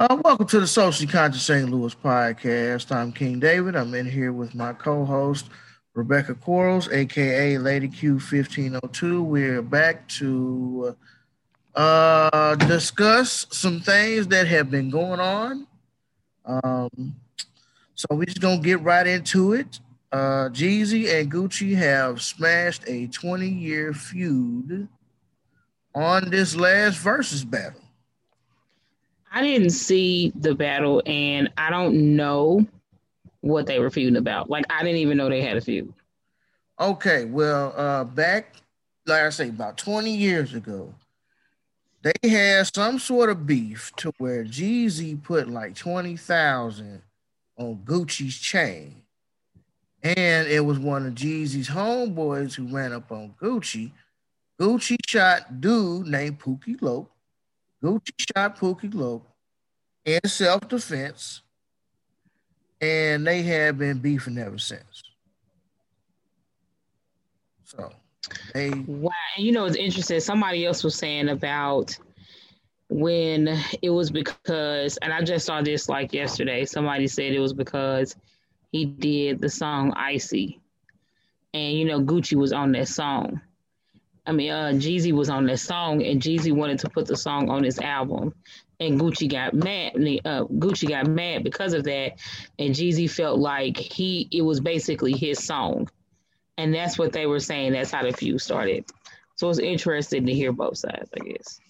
Uh, welcome to the Socially Conscious St. Louis podcast. I'm King David. I'm in here with my co-host Rebecca Quarles, aka Lady Q 1502. We're back to uh, discuss some things that have been going on. Um, so we're just gonna get right into it. Uh, Jeezy and Gucci have smashed a 20-year feud on this last versus battle. I didn't see the battle, and I don't know what they were feuding about. Like I didn't even know they had a feud. Okay, well, uh, back like I say, about 20 years ago, they had some sort of beef to where Jeezy put like 20,000 on Gucci's chain. And it was one of Jeezy's homeboys who ran up on Gucci. Gucci shot dude named Pookie Loc. Gucci shot Pookie Loc in self-defense. And they have been beefing ever since. So they wow, you know it's interesting. Somebody else was saying about when it was because, and I just saw this like yesterday. Somebody said it was because he did the song "Icy," and you know Gucci was on that song. I mean, uh, Jeezy was on that song, and Jeezy wanted to put the song on his album, and Gucci got mad. Uh, Gucci got mad because of that, and Jeezy felt like he it was basically his song, and that's what they were saying. That's how the feud started. So it's interesting to hear both sides, I guess.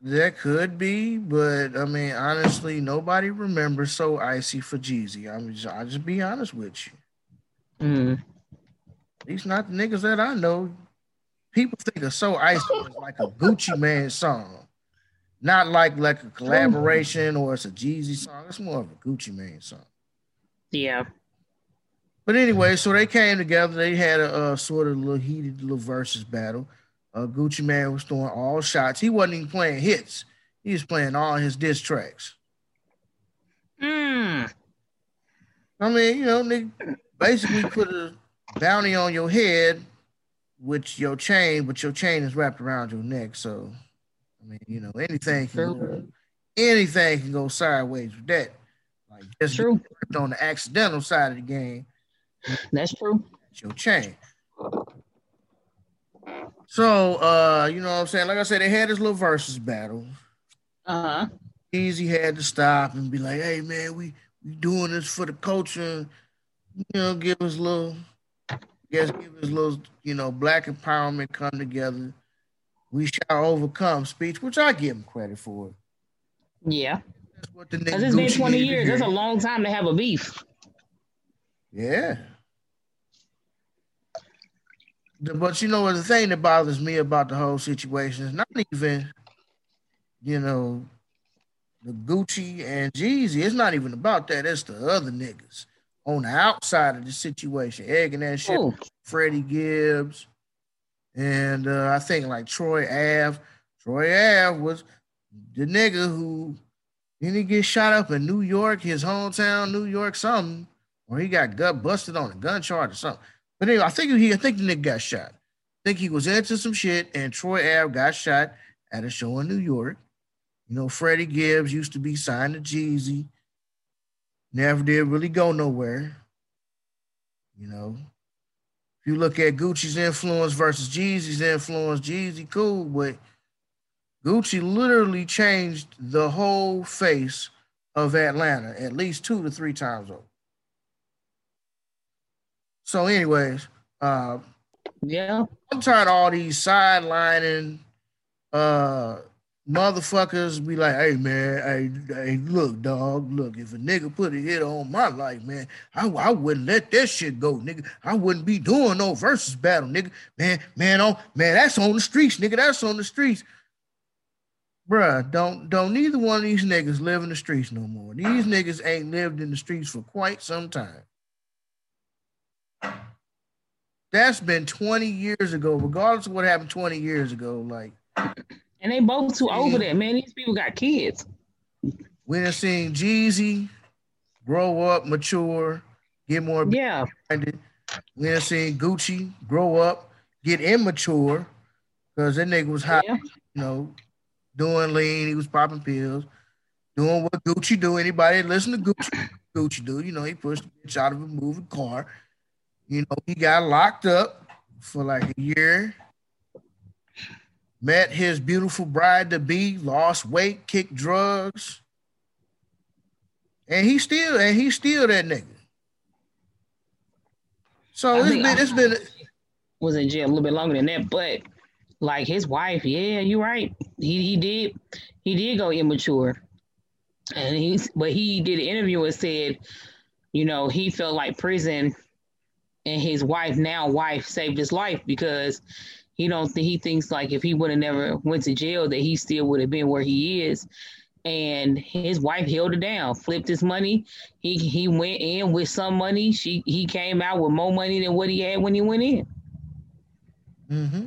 That could be, but I mean, honestly, nobody remembers so icy for Jeezy. I'm just, I'll just be honest with you. Mm. Least not the niggas that I know. People think of so icy as like a Gucci Mane song, not like like a collaboration or it's a Jeezy song. It's more of a Gucci Mane song. Yeah. But anyway, so they came together. They had a, sort of little heated little versus battle. Uh, Gucci Mane was throwing all shots. He wasn't even playing hits. He was playing all his diss tracks. Mm. I mean, you know, nigga basically put a bounty on your head with your chain, but your chain is wrapped around your neck. So, I mean, you know, anything can go, anything can go sideways with that. Like just true on the accidental side of the game. That's true. Your chain. So, uh, you know what I'm saying? Like I said, they had this little versus battle. Uh-huh. Jeezy had to stop and be like, hey man, we we doing this for the culture. You know, give us a little, guess give us a little, you know, black empowerment come together. We shall overcome speech, which I give him credit for. Yeah. That's what the Because it's been 20 years. That's a long time to have a beef. Yeah. But you know, what the thing that bothers me about the whole situation is not even, you know, the Gucci and Jeezy. It's not even about that. It's the other niggas on the outside of the situation, egging that shit. Ooh. Freddie Gibbs, and uh, I think like Troy Ave. Troy Ave was the nigga who didn't he get shot up in New York, his hometown, New York, something, or he got gut busted on a gun charge or something. But anyway, I think he, I think the nigga got shot. I think he was into some shit, and Troy Ave got shot at a show in New York. You know, Freddie Gibbs used to be signed to Jeezy. Never did really go nowhere. You know, if you look at Gucci's influence versus Jeezy's influence, Jeezy cool, but Gucci literally changed the whole face of Atlanta at least two to three times over. So, anyways, uh, Yeah. I'm tired of all these sidelining uh motherfuckers be like, hey man, hey, hey, look, dog, look, if a nigga put a hit on my life, man, I, I wouldn't let that shit go, nigga. I wouldn't be doing no versus battle, nigga. Man, man, oh man, that's on the streets, nigga. That's on the streets. Bruh, don't don't neither one of these niggas live in the streets no more. These niggas ain't lived in the streets for quite some time. That's been 20 years ago, regardless of what happened 20 years ago. Like, And they both too old for that, man. These people got kids. we done seen Jeezy grow up, mature, get more Yeah. minded. We done seen Gucci grow up, get immature, because that nigga was hot, Yeah. you know, doing lean. He was popping pills, doing what Gucci do. Anybody listen to Gucci, Gucci do? You know, he pushed the bitch out of a moving car. You know, he got locked up for like a year. Met his beautiful bride to be, lost weight, kicked drugs, and he still and he still that nigga. So I it's been it's been was in jail a little bit longer than that, but like his wife, yeah, you're right. He he did he did go immature, and he's but he did an interview and said, you know, he felt like prison and his wife now wife saved his life because he don't think he thinks like if he would have never went to jail that he still would have been where he is and his wife held it down flipped his money he he went in with some money she he came out with more money than what he had when he went in mm-hmm.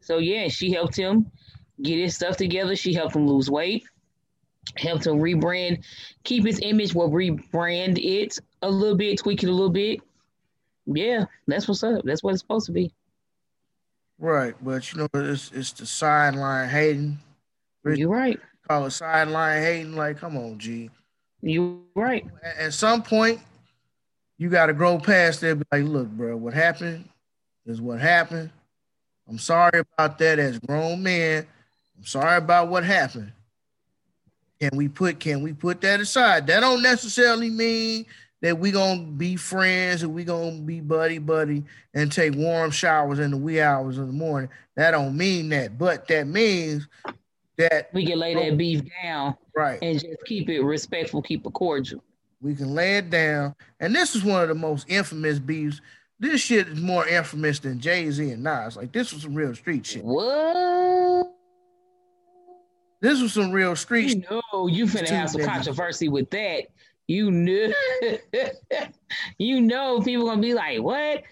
so yeah she helped him get his stuff together she helped him lose weight helped him rebrand keep his image will rebrand it a little bit tweak it a little bit yeah, that's what's up. That's what it's supposed to be. Right, but you know, it's it's the sideline hating. You're right. Call it sideline hating. Like, come on, G. You right. At some point, you got to grow past it. Be like, look, bro, what happened is what happened. I'm sorry about that. As grown men, I'm sorry about what happened. Can we put can we put that aside? That don't necessarily mean that we gonna be friends and we gonna be buddy buddy and take warm showers in the wee hours of the morning. That don't mean that, but that means that we can lay that oh. beef down, right, and just keep it respectful, keep it cordial. We can lay it down, and this is one of the most infamous beefs. This shit is more infamous than Jay Z and Nas. Like this was some real street shit. What? This was some real street. You know, you finna have some controversy with that you knew you know people gonna be like, what?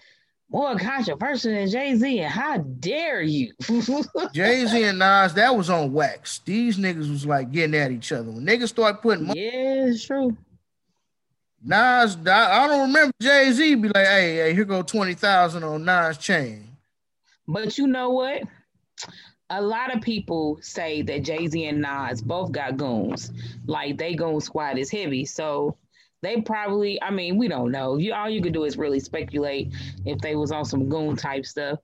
More controversial than Jay Z, and how dare you? Jay Z and Nas, that was on wax. These niggas was like getting at each other. When niggas start putting money, yeah, it's true. Nas, I don't remember Jay Z be like, hey, hey, here go twenty thousand on Nas chain. But you know what? A lot of people say that Jay Z and Nas both got goons. Like they goon squad is heavy. So they probably, I mean, we don't know. You all you could do is really speculate if they was on some goon type stuff.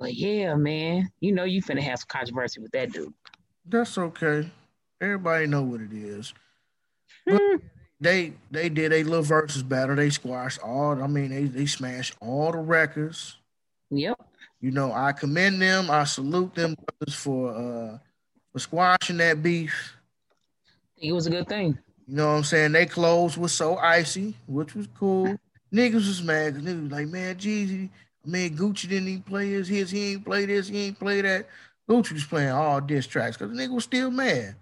But yeah, man, you know you finna have some controversy with that dude. That's okay. Everybody know what it is. Hmm. they they did a little versus battle. They squashed all. I mean, they they smashed all the records. Yep. You know, I commend them. I salute them for uh for squashing that beef. It was a good thing. You know what I'm saying? They clothes was so icy, which was cool. Niggas was mad because niggas was like, man, Jeezy, I mean, Gucci didn't even play his hits. He ain't play this. He ain't play that. Gucci was playing all diss tracks because the nigga was still mad.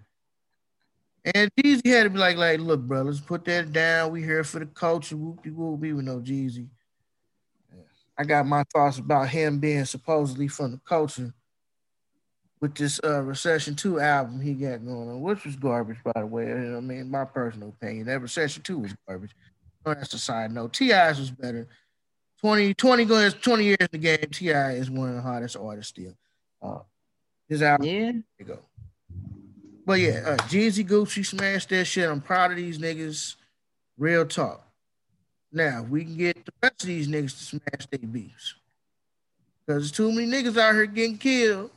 And Jeezy had to be like, like, look, bro, let's put that down. We here for the culture. Whoopie whoopie with no Jeezy. I got my thoughts about him being supposedly from the culture with this uh, Recession 2 album he got going on, which was garbage, by the way. I mean, my personal opinion. That Recession 2 was garbage. Oh, that's a side note. T.I.'s was better. 20, 20, going 20 years in the game, T.I. is one of the hottest artists still. Uh, his album, yeah. you go. But yeah, uh, Jeezy Gucci smashed that shit. I'm proud of these niggas. Real talk. Now if we can get the rest of these niggas to smash their beefs. Because there's too many niggas out here getting killed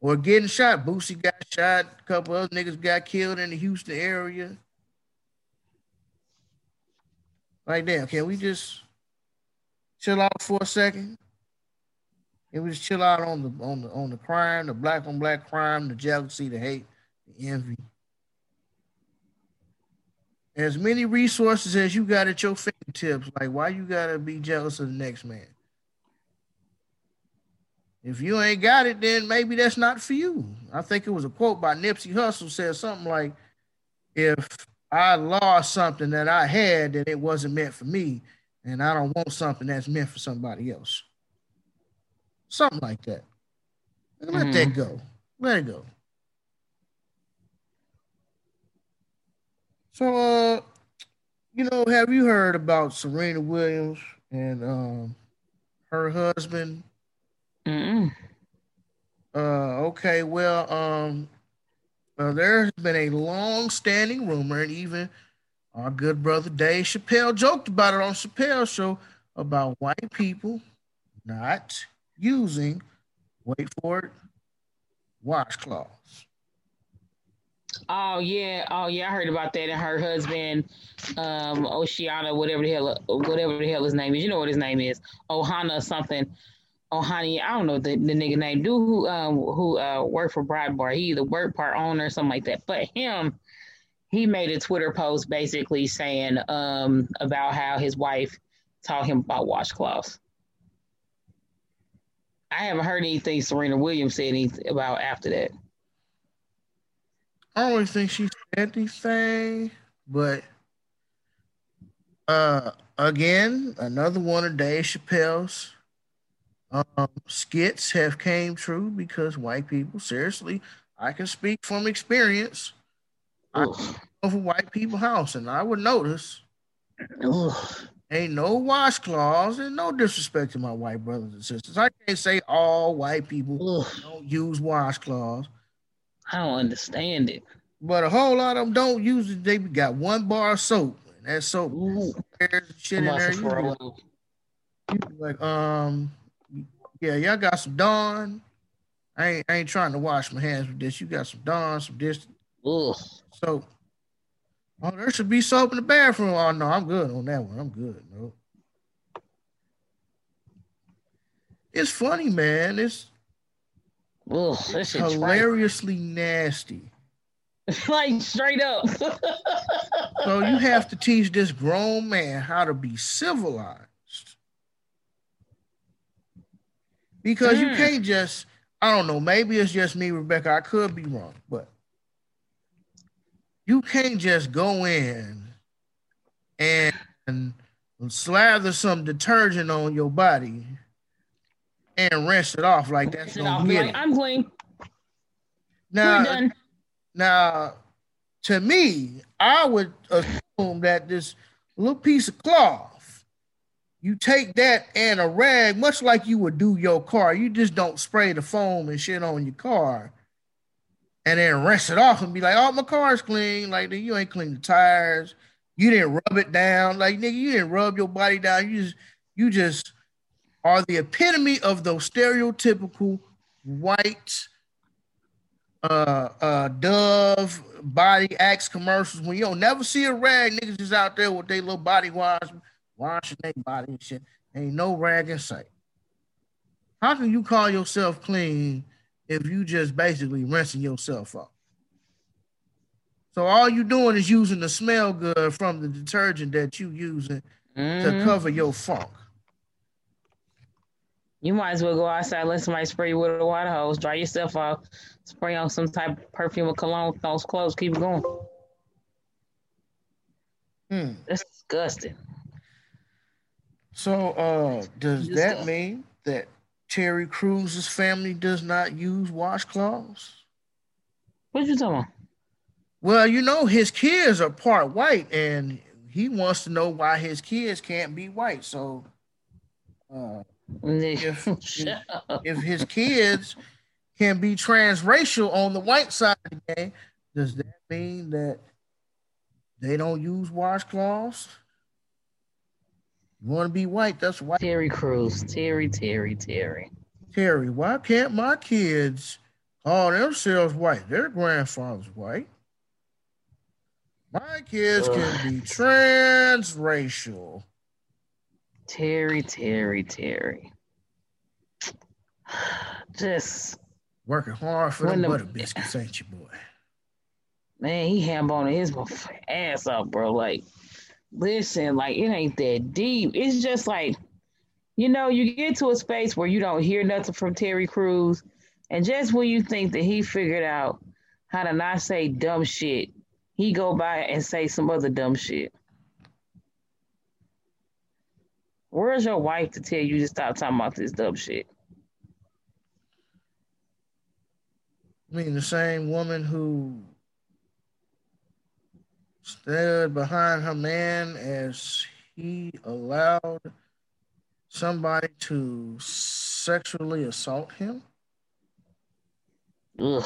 or getting shot. Boosie got shot, a couple other niggas got killed in the Houston area. Like damn, can we just chill out for a second? Can we just chill out on the on the on the crime, the black on black crime, the jealousy, the hate, the envy? As many resources as you got at your fingertips. Like, why you gotta be jealous of the next man? If you ain't got it, then maybe that's not for you. I think it was a quote by Nipsey Hussle said something like, "If I lost something that I had, then it wasn't meant for me, and I don't want something that's meant for somebody else." Something like that. Let mm-hmm. that go. Let it go. So, uh, you know, have you heard about Serena Williams and um, her husband? Mm-mm. Uh, okay, well, um, Well, there's been a long-standing rumor, and even our good brother Dave Chappelle joked about it on Chappelle's show about white people not using, wait for it, washcloths. Oh yeah, oh yeah, I heard about that. And her husband, um, Oceana, whatever the hell, whatever the hell his name is. You know what his name is, Ohana something. Ohani, I don't know the, the nigga name. Dude who um who uh worked for Breitbart. He either work part owner or something like that. But him, he made a Twitter post basically saying um about how his wife taught him about washcloths. I haven't heard anything Serena Williams said anything about after that. I don't think she said anything, but uh, again, another one of Dave Chappelle's um, skits have came true because white people, seriously, I can speak from experience. I of a white people house, and I would notice ain't no washcloths and no disrespect to my white brothers and sisters. I can't say all white people don't use washcloths. I don't understand it. But a whole lot of them don't use it. They got one bar of soap. And that soap shit in there. You like, like, um, yeah, y'all got some Dawn. I ain't, I ain't trying to wash my hands with this. You got some Dawn, some this. Ugh. So, oh, there should be soap in the bathroom. Oh no, I'm good on that one. I'm good. No. It's funny, man. It's Ugh, this hilariously right. nasty. like straight up. so you have to teach this grown man how to be civilized. Because mm. you can't just, I don't know, maybe it's just me, Rebecca. I could be wrong, but you can't just go in and slather some detergent on your body and rinse it off like that's no like, I'm clean. Now, We're done. Now, to me, I would assume that this little piece of cloth, you take that and a rag, much like you would do your car. You just don't spray the foam and shit on your car and then rinse it off and be like, oh, my car's clean. Like, you ain't clean the tires. You didn't rub it down. Like, nigga, you didn't rub your body down. You just, you just are the epitome of those stereotypical white uh uh Dove body axe commercials when you don't never see a rag, niggas just out there with their little body wash, washing their body and shit. Ain't no rag in sight. How can you call yourself clean if you just basically rinsing yourself off? So all you doing is using the smell good from the detergent that you using mm-hmm. to cover your funk. You might as well go outside, let somebody spray you with a water hose, dry yourself off, spray on some type of perfume or cologne with those clothes, keep it going. Hmm. That's disgusting. So uh does that mean that Terry Crews's family does not use washcloths? What you talking about? Well, you know his kids are part white, and he wants to know why his kids can't be white. So, uh, if, if, if his kids can be transracial on the white side of the game, does that mean that they don't use washcloths? You want to be white? That's white. Terry Crews, Terry, Terry, Terry. Terry, why can't my kids call themselves white? Their grandfather's white. My kids Ugh. can be transracial. Terry, Terry, Terry. Just Working hard for the butter biscuits, ain't you, boy? Man, he hamboning his ass up, bro. Like, listen, like it ain't that deep. It's just like, you know, you get to a space where you don't hear nothing from Terry Crews, and just when you think that he figured out how to not say dumb shit, he go by and say some other dumb shit. Where's your wife to tell you to stop talking about this dumb shit? I mean, the same woman who stood behind her man as he allowed somebody to sexually assault him. Ugh.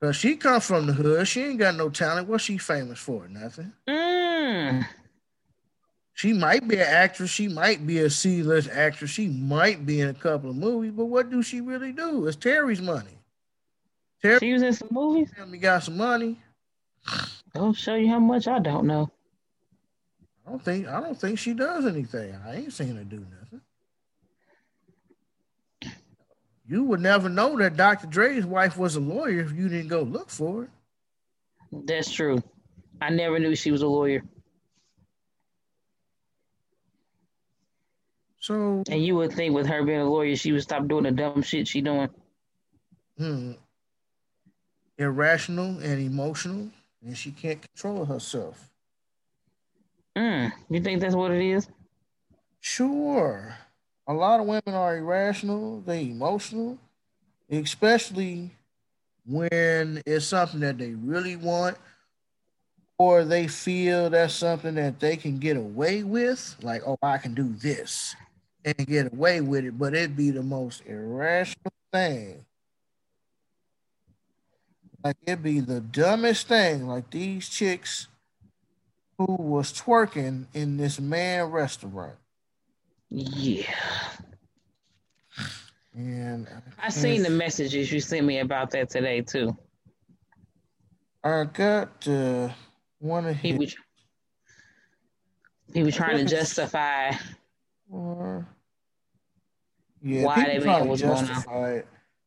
Cause she comes from the hood. She ain't got no talent. What's she famous for? Nothing. Mm. She might be an actress. She might be a C-list actress. She might be in a couple of movies. But what do she really do? It's Terry's money. Terry she was in some movies. Family got some money. Don't show you how much I don't know. I don't think I don't think she does anything. I ain't seen her do nothing. You would never know that Dr. Dre's wife was a lawyer if you didn't go look for it. That's true. I never knew she was a lawyer. So And you would think with her being a lawyer, she would stop doing the dumb shit she doing. Hmm. Irrational and emotional, and she can't control herself. Mm, you think that's what it is? Sure. A lot of women are irrational, they emotional, especially when it's something that they really want or they feel that's something that they can get away with, like, oh, I can do this and get away with it, but it'd be the most irrational thing. Like it'd be the dumbest thing. Like these chicks who was twerking in this man restaurant. Yeah. And I seen the messages you sent me about that today too. I got uh, one of he was he was trying to justify or yeah, why that man was going on.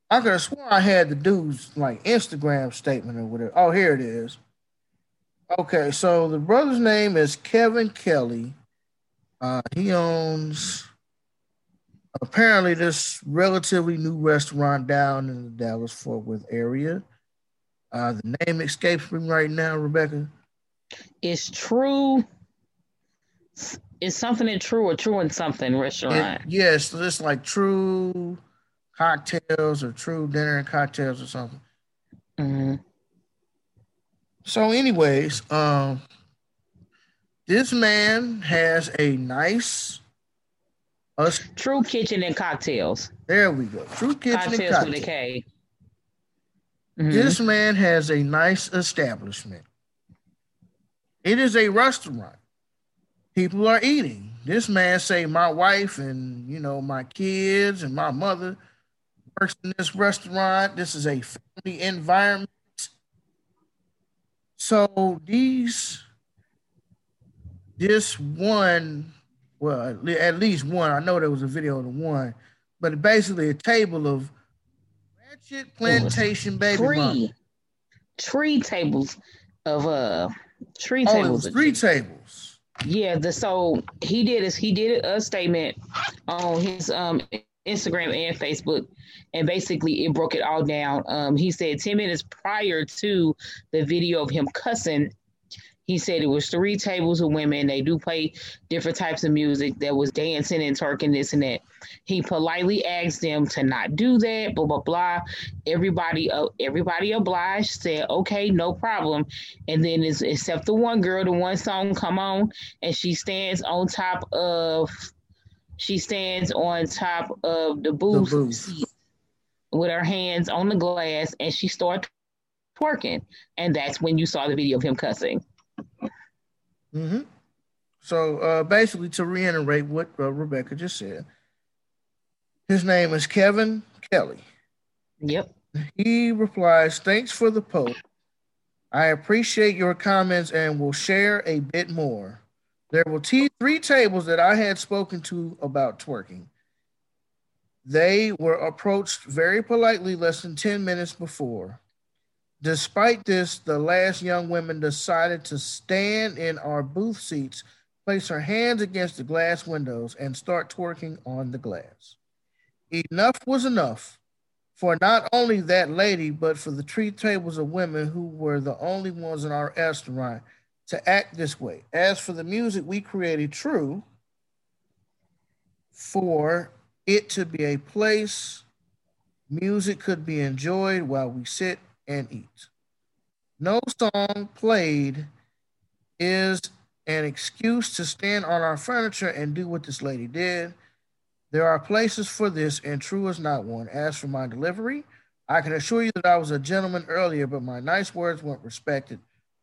I could have sworn I had the dude's like Instagram statement or whatever. Oh, here it is. Okay, so the brother's name is Kevin Kelly. Uh, he owns apparently this relatively new restaurant down in the Dallas Fort Worth area. Uh, the name escapes me right now, Rebecca. It's true. It's something in true or true in something restaurant. It, yes, just like true cocktails or true dinner and cocktails or something. Mm-hmm. So, anyways, um, this man has a nice, a, true kitchen and cocktails. There we go. True kitchen cocktails and cocktails. with a K. Mm-hmm. This man has a nice establishment. It is a restaurant. People are eating. This man say my wife and you know my kids and my mother works in this restaurant. This is a family environment. So these, this one, well, at least one. I know there was a video of the one, but basically a table of ratchet plantation baby tree, mama. tree tables of uh tree oh, tables. three tables. Yeah, the so he did is he did a statement on his um Instagram and Facebook and basically it broke it all down. Um, he said 10 minutes prior to the video of him cussing, he said it was three tables of women. They do play different types of music. There was dancing and twerking, this and that. He politely asked them to not do that. Blah blah blah. Everybody, uh, everybody obliged. Said okay, no problem. And then, except the one girl, the one song come on, and she stands on top of, she stands on top of the booth, the booth with her hands on the glass and she starts twerking. And that's when you saw the video of him cussing. Mm-hmm. So uh, basically, to reiterate what uh, Rebecca just said, his name is Kevin Kelly. Yep. He replies, Thanks for the post. I appreciate your comments and will share a bit more. There were t- three tables that I had spoken to about twerking. They were approached very politely less than 10 minutes before. Despite this, the last young woman decided to stand in our booth seats, place her hands against the glass windows, and start twerking on the glass. Enough was enough for not only that lady, but for the three tables of women who were the only ones in our restaurant to act this way. As for the music we created, true, for it to be a place music could be enjoyed while we sit and eat. No song played is an excuse to stand on our furniture and do what this lady did. There are places for this, and True is not one. As for my delivery, I can assure you that I was a gentleman earlier, but my nice words weren't respected.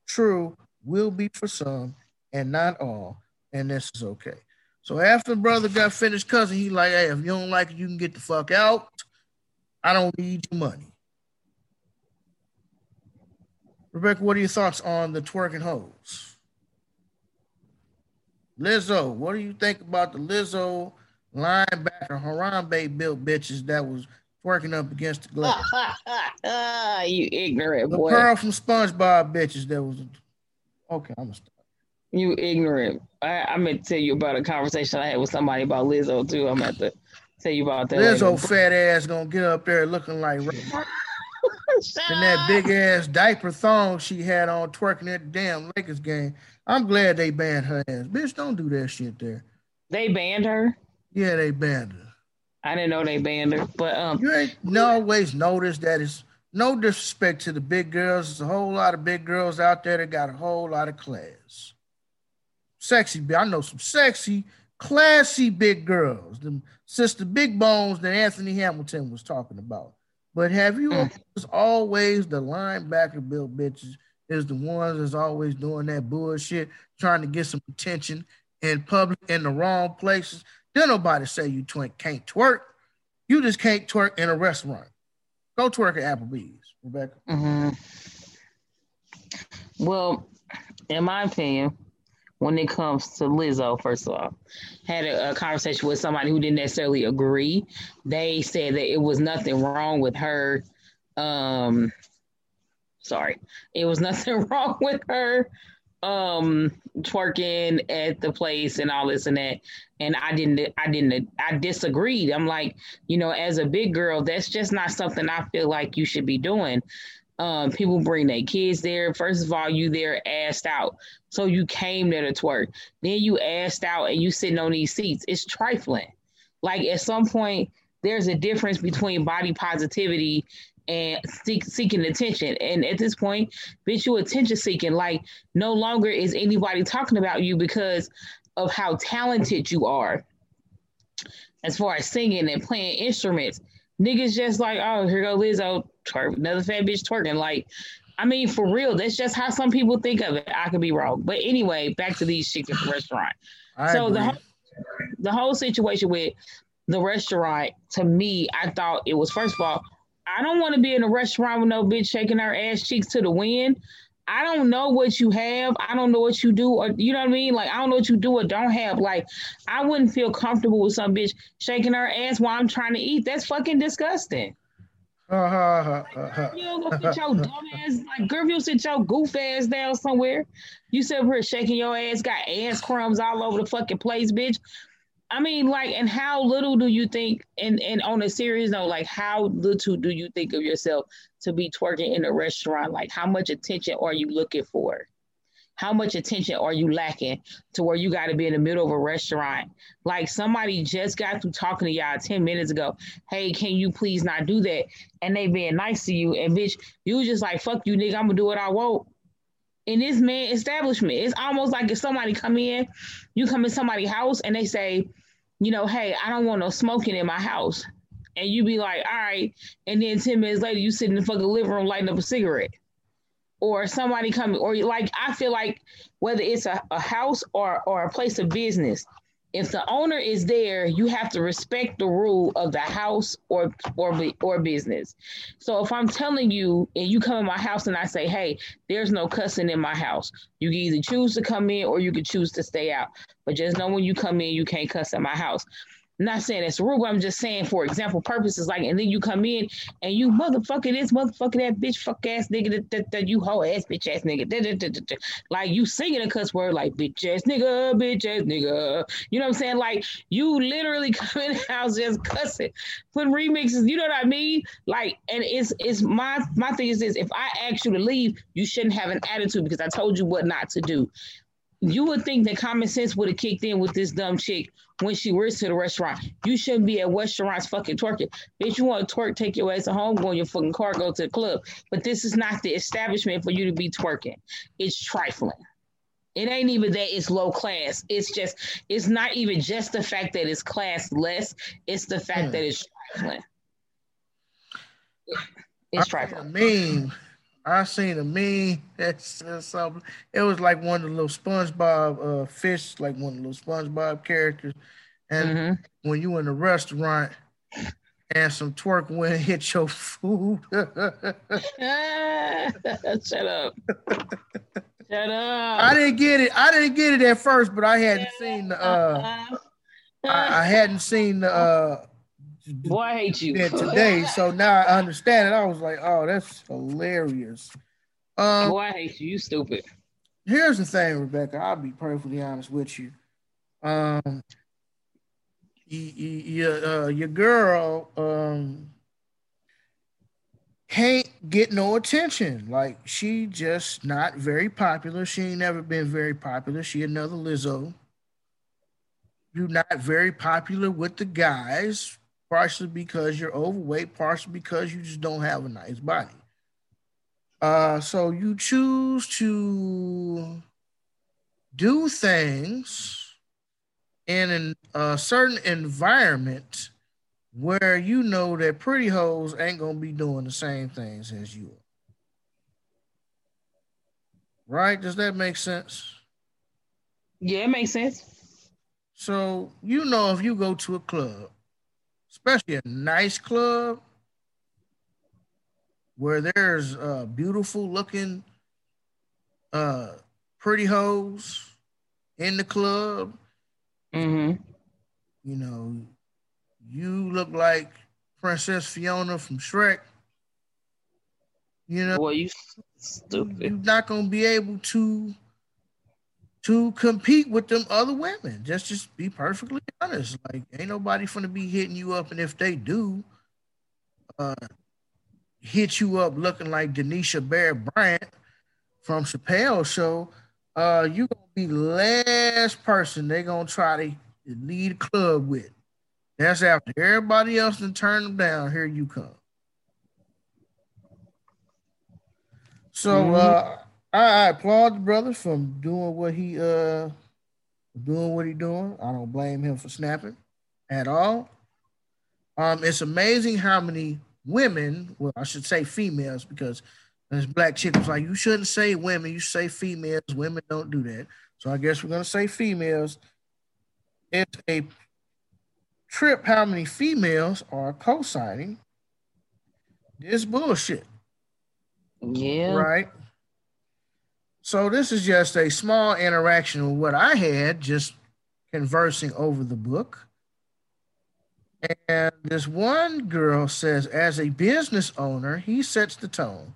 True, will be for some and not all, and this is okay. So after the brother got finished cussing, he like, hey, if you don't like it, you can get the fuck out. I don't need your money. Rebecca, what are your thoughts on the twerking hoes? Lizzo, what do you think about the Lizzo linebacker Harambe built bitches that was twerking up against the glass? you ignorant the boy. Pearl from SpongeBob bitches that was okay. I'm gonna stop. You ignorant. I, I'm gonna tell you about a conversation I had with somebody about Lizzo too. I'm gonna tell you about that. Lizzo later. fat ass gonna get up there looking like and that big ass diaper thong she had on twerking at the damn Lakers game. I'm glad they banned her ass. Bitch, don't do that shit there. They banned her. Yeah, they banned her. I didn't know they banned her, but um, you ain't always noticed that it's no disrespect to the big girls. There's a whole lot of big girls out there that got a whole lot of class. Sexy, I know some sexy, classy big girls. Them sister big bones that Anthony Hamilton was talking about. But have you mm. always the linebacker built bitches is the ones that's always doing that bullshit, trying to get some attention in public in the wrong places. Then nobody say you tw- can't twerk. You just can't twerk in a restaurant. Go twerk at Applebee's, Rebecca. Mm-hmm. Well, in my opinion, when it comes to Lizzo, first of all, had a, a, conversation with somebody who didn't necessarily agree. They said that it was nothing wrong with her. Um, sorry, it was nothing wrong with her um twerking at the place and all this and that and i didn't i didn't i disagreed i'm like you know as a big girl that's just not something i feel like you should be doing um people bring their kids there first of all you there asked out so you came there to twerk then you asked out and you sitting on these seats it's trifling like at some point there's a difference between body positivity and seek, seeking attention. And at this point, bitch, you attention seeking. Like no longer is anybody talking about you because of how talented you are. As far as singing and playing instruments, niggas just like, oh, here go Lizzo, twerk, another fat bitch twerking. Like, I mean, for real, that's just how some people think of it. I could be wrong, but anyway, back to these chicks at the restaurant. I so agree. the whole, the whole situation with the restaurant, to me, I thought it was first of all I don't want to be in a restaurant with no bitch shaking her ass cheeks to the wind. I don't know what you have. I don't know what you do, or you know what I mean. Like I don't know what you do or don't have. Like I wouldn't feel comfortable with some bitch shaking her ass while I'm trying to eat. That's fucking disgusting. Uh-huh, uh-huh. You don't go your dumb ass like girl. You sit your goof ass down somewhere. You sit here shaking your ass, got ass crumbs all over the fucking place, bitch. I mean, like, and how little do you think, and and on a serious note, like, how little do you think of yourself to be twerking in a restaurant? Like, how much attention are you looking for? How much attention are you lacking to where you got to be in the middle of a restaurant? Like somebody just got through talking to y'all 10 minutes ago. Hey, can you please not do that? And they being nice to you. And bitch, you just like, fuck you, nigga. I'm gonna do what I want in this man establishment. It's almost like if somebody come in, you come in somebody's house and they say, you know, hey, I don't want no smoking in my house. And you be like, all right. And then 10 minutes later, you sit in the fucking living room lighting up a cigarette. Or somebody coming, or like, I feel like whether it's a, a house or, or a place of business, if the owner is there, you have to respect the rule of the house or or or business. So if I'm telling you and you come in my house and I say, "Hey, there's no cussing in my house," you can either choose to come in or you can choose to stay out. But just know when you come in, you can't cuss in my house. I'm not saying it's rude, I'm just saying for example purposes, like, and then you come in and you motherfucker this, motherfucker that bitch, fuck ass nigga, that, that, you hoe ass bitch ass nigga, da, da, da, like you singing a cuss word like bitch ass nigga, bitch ass nigga, you know what I'm saying? Like you literally come in the house just cussing, putting remixes, you know what I mean? Like, and it's it's my my thing is this: if I ask you to leave, you shouldn't have an attitude because I told you what not to do you would think that common sense would have kicked in with this dumb chick when she works to the restaurant. You shouldn't be at restaurants fucking twerking. Bitch, you want to twerk, take your ass home, go in your fucking car, go to the club. But this is not the establishment for you to be twerking. It's trifling. It ain't even that it's low class. It's just, it's not even just the fact that it's class less. It's the fact hmm. that it's trifling. It's trifling. Meme. I seen a meme that's something. It was like one of the little SpongeBob uh, fish, like one of the little SpongeBob characters. And mm-hmm. when you in a restaurant and some twerk went hit your food. Shut up. Shut up. I didn't get it. I didn't get it at first, but I hadn't seen the uh I, I hadn't seen the uh Boy, I hate you. today. So now I understand it. I was like, oh, that's hilarious. Um, Boy, I hate you. You stupid. Here's the thing, Rebecca. I'll be perfectly honest with you. Um, your uh, your girl um can't get no attention. Like she just not very popular. She ain't never been very popular. She another Lizzo. You're not very popular with the guys partially because you're overweight, partially because you just don't have a nice body. Uh, so you choose to do things in a certain environment where you know that pretty hoes ain't gonna be doing the same things as you are. Right? Does that make sense? Yeah, it makes sense. So you know if you go to a club especially a nice club where there's uh, beautiful looking uh, pretty hoes in the club. Mm-hmm. You know, you look like Princess Fiona from Shrek. You know, well, you stupid. You're not gonna be able to to compete with them other women. Just just be perfectly honest. Like ain't nobody gonna be hitting you up, and if they do, uh, hit you up looking like Denisha Bear Bryant from Chappelle Show, uh, you gonna be last person they gonna try to lead a club with. That's after everybody else and turn them down. Here you come. So mm-hmm. uh I, applaud the brother from doing what he uh doing what he doing. I don't blame him for snapping at all. Um, it's amazing how many women, well, I should say females, because this black chick was like, you shouldn't say women, you say females. Women don't do that. So I guess we're gonna say females. It's a trip how many females are co-signing this bullshit. Yeah. Right. So this is just a small interaction with what I had just conversing over the book. And this one girl says, as a business owner, he sets the tone.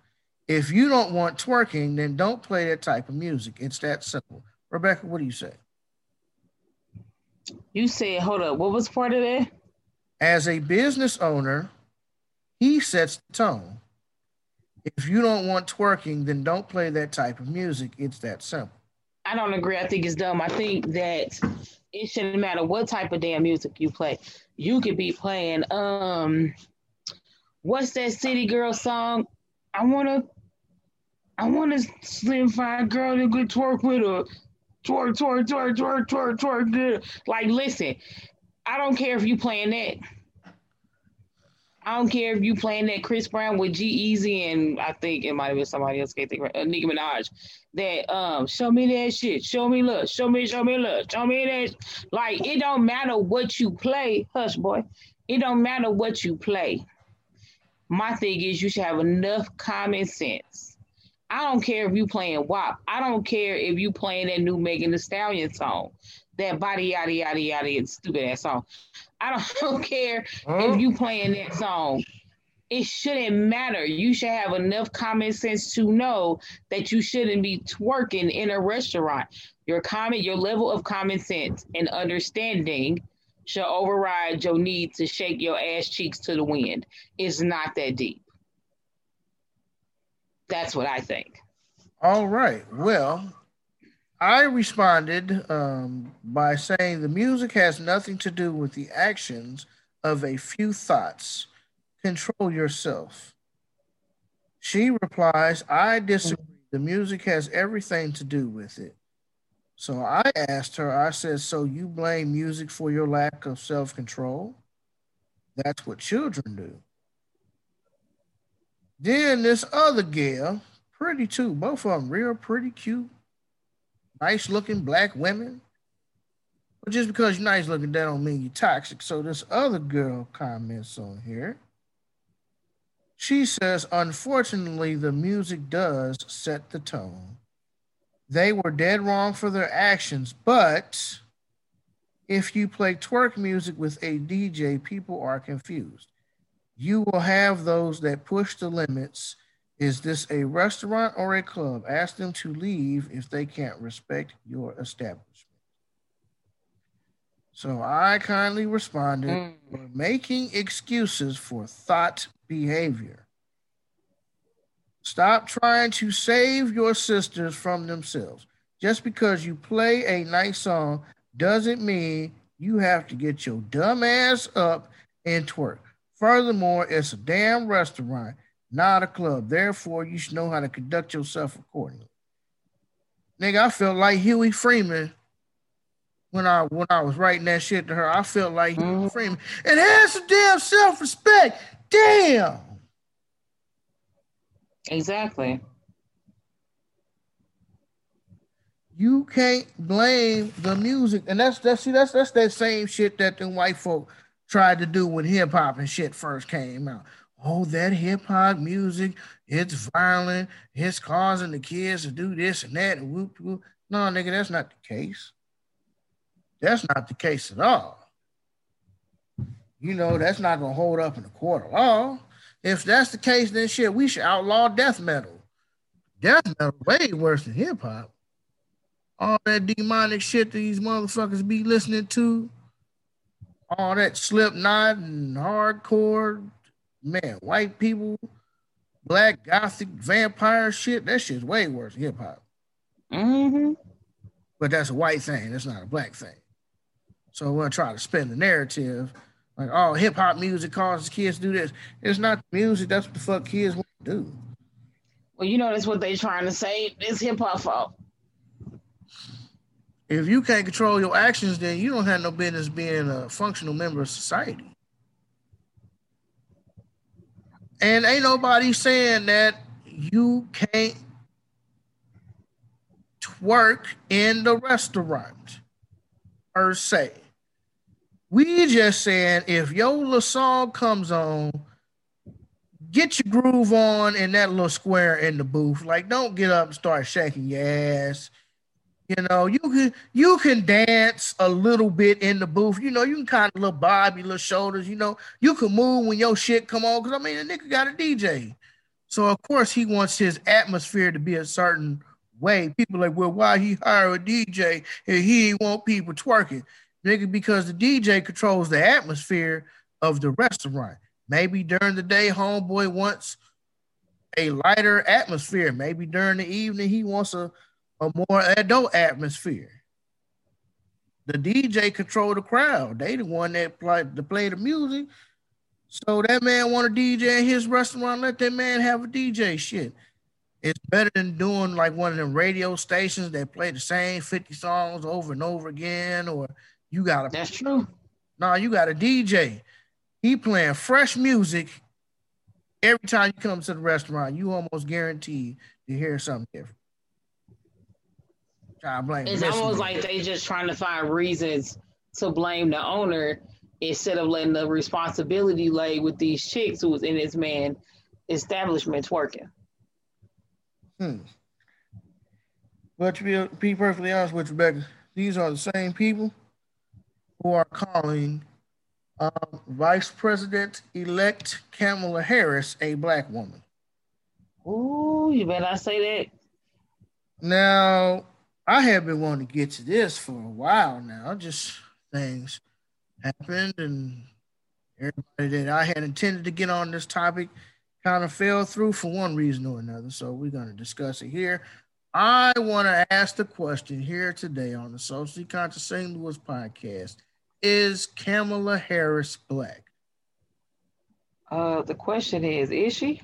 If you don't want twerking, then don't play that type of music. It's that simple. Rebecca, what do you say? You said, hold up, what was part of that? As a business owner, he sets the tone. If you don't want twerking, then don't play that type of music. It's that simple. I don't agree. I think it's dumb. I think that it shouldn't matter what type of damn music you play. You could be playing um what's that city girl song? I wanna I want a slim fine girl to go twerk with her. Twerk, twerk, twerk, twerk, twerk, twerk, good. Like, listen, I don't care if you playing that. I don't care if you playing that Chris Brown with G-Eazy and I think it might have been somebody else. Can't think of uh, Nicki Minaj. That um, show me that shit. Show me love. Show me, show me love. Show me that. Like it don't matter what you play. Hush, boy. It don't matter what you play. My thing is you should have enough common sense. I don't care if you playing WAP. I don't care if you playing that new Megan Thee Stallion song that body yada yada yada stupid ass song. I don't, care if you playing that song. It shouldn't matter. You should have enough common sense to know that you shouldn't be twerking in a restaurant. Your common, your level of common sense and understanding should override your need to shake your ass cheeks to the wind. It's not that deep. That's what I think. All right. Well, I responded um, by saying the music has nothing to do with the actions of a few thoughts. Control yourself. She replies, I disagree. The music has everything to do with it. So I asked her, I said, So you blame music for your lack of self control? That's what children do. Then this other girl, pretty too, both of them real pretty cute, nice looking black women. But just because you're nice looking, that don't mean you're toxic. So this other girl comments on here. She says, unfortunately, the music does set the tone. They were dead wrong for their actions, but if you play twerk music with a DJ, people are confused. You will have those that push the limits. Is this a restaurant or a club? Ask them to leave if they can't respect your establishment. So I kindly responded, mm. making excuses for thought behavior. Stop trying to save your sisters from themselves. Just because you play a nice song doesn't mean you have to get your dumb ass up and twerk. Furthermore, it's a damn restaurant, not a club. Therefore, you should know how to conduct yourself accordingly. Nigga, I felt like Huey Freeman when I when I was writing that shit to her. I felt like mm-hmm. Freeman. And have some damn self-respect. Damn. Exactly. You can't blame the music, and that's that's see that's that's that same shit that the white folk tried to do when hip hop and shit first came out. Oh, that hip hop music, it's violent, it's causing the kids to do this and that and whoop whoop. No, nigga, that's not the case. That's not the case at all. You know, that's not gonna hold up in the court of law. If that's the case, then shit, we should outlaw death metal. Death metal way worse than hip hop. All that demonic shit that these motherfuckers be listening to, all that Slipknot and hardcore, man, white people, black gothic vampire shit, that shit's way worse than hip hop. Mm-hmm. But that's a white thing. That's not a black thing. So we'll try to spin the narrative like, oh, hip hop music causes kids to do this. It's not music. That's what the fuck kids want to do. Well, you know that's what they're trying to say. It's hip hop fault. If you can't control your actions, then you don't have no business being a functional member of society. And ain't nobody saying that you can't twerk in the restaurant per se. We just saying if your little song comes on, get your groove on in that little square in the booth. Like, don't get up and start shaking your ass. You know, you can you can dance a little bit in the booth. You know, you can kind of little bob your little shoulders. You know, you can move when your shit come on. Cause I mean, the nigga got a DJ, so of course he wants his atmosphere to be a certain way. People like, well, why he hire a DJ and he want people twerking? nigga, because the DJ controls the atmosphere of the restaurant. Maybe during the day, homeboy wants a lighter atmosphere. Maybe during the evening, he wants a, a more adult atmosphere. The DJ control the crowd. They the one that play to play the music. So that man want a DJ in his restaurant. Let that man have a DJ. Shit, it's better than doing like one of them radio stations that play the same fifty songs over and over again, or you got a that's true. No, nah, you got a DJ. He playing fresh music every time you come to the restaurant. You almost guaranteed to hear something different. Blame it's almost like they just trying to find reasons to blame the owner instead of letting the responsibility lay with these chicks who was in this man establishments working. Hmm. But to be, be perfectly honest with you, Rebecca, these are the same people who are calling uh, Vice President elect Kamala Harris a black woman. Ooh, you better not say that. Now, I have been wanting to get to this for a while now. Just things happened, and everybody that I had intended to get on this topic kind of fell through for one reason or another. So we're going to discuss it here. I want to ask the question here today on the Socially Conscious St. Louis podcast is Kamala Harris black? Uh, the question is, is she?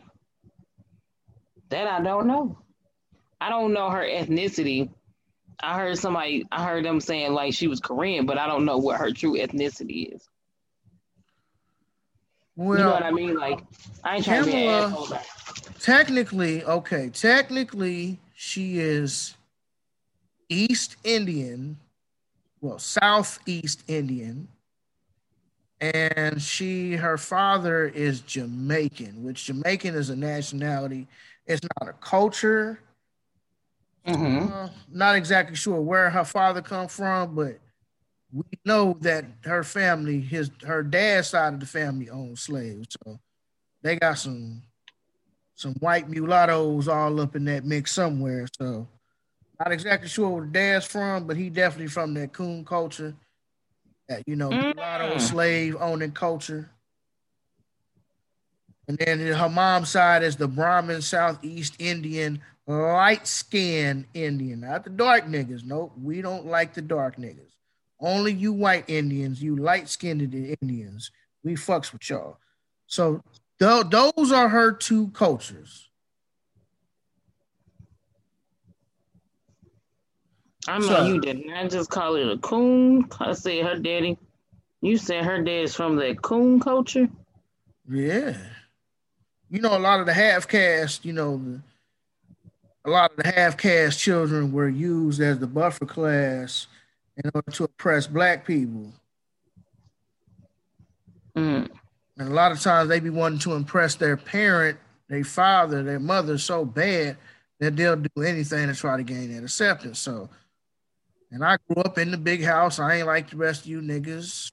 That I don't know. I don't know her ethnicity. I heard somebody, I heard them saying like she was Korean, but I don't know what her true ethnicity is. Well, you know what I mean? Like, I ain't trying Kamala, to be an Technically, okay, technically, she is East Indian, well, Southeast Indian, and she, her father is Jamaican, which Jamaican is a nationality. It's not a culture. Mm-hmm. Uh, not exactly sure where her father come from, but we know that her family, his her dad's side of the family owned slaves. So they got some some white mulattoes all up in that mix somewhere. So not exactly sure where dad's from, but he definitely from that coon culture. That you know, mm. mulatto slave owning culture. And then her mom's side is the Brahmin Southeast Indian light skinned Indian, not the dark niggas. Nope, we don't like the dark niggas. Only you white Indians, you light skinned Indians, we fucks with y'all. So th- those are her two cultures. I know so, you did not just call it a coon. I said her daddy. You said her dad is from the coon culture. Yeah, you know a lot of the half caste. You know, the, a lot of the half caste children were used as the buffer class in order to oppress black people. Mm. And a lot of times they be wanting to impress their parent, their father, their mother so bad that they'll do anything to try to gain that acceptance. So, and I grew up in the big house. I ain't like the rest of you niggas.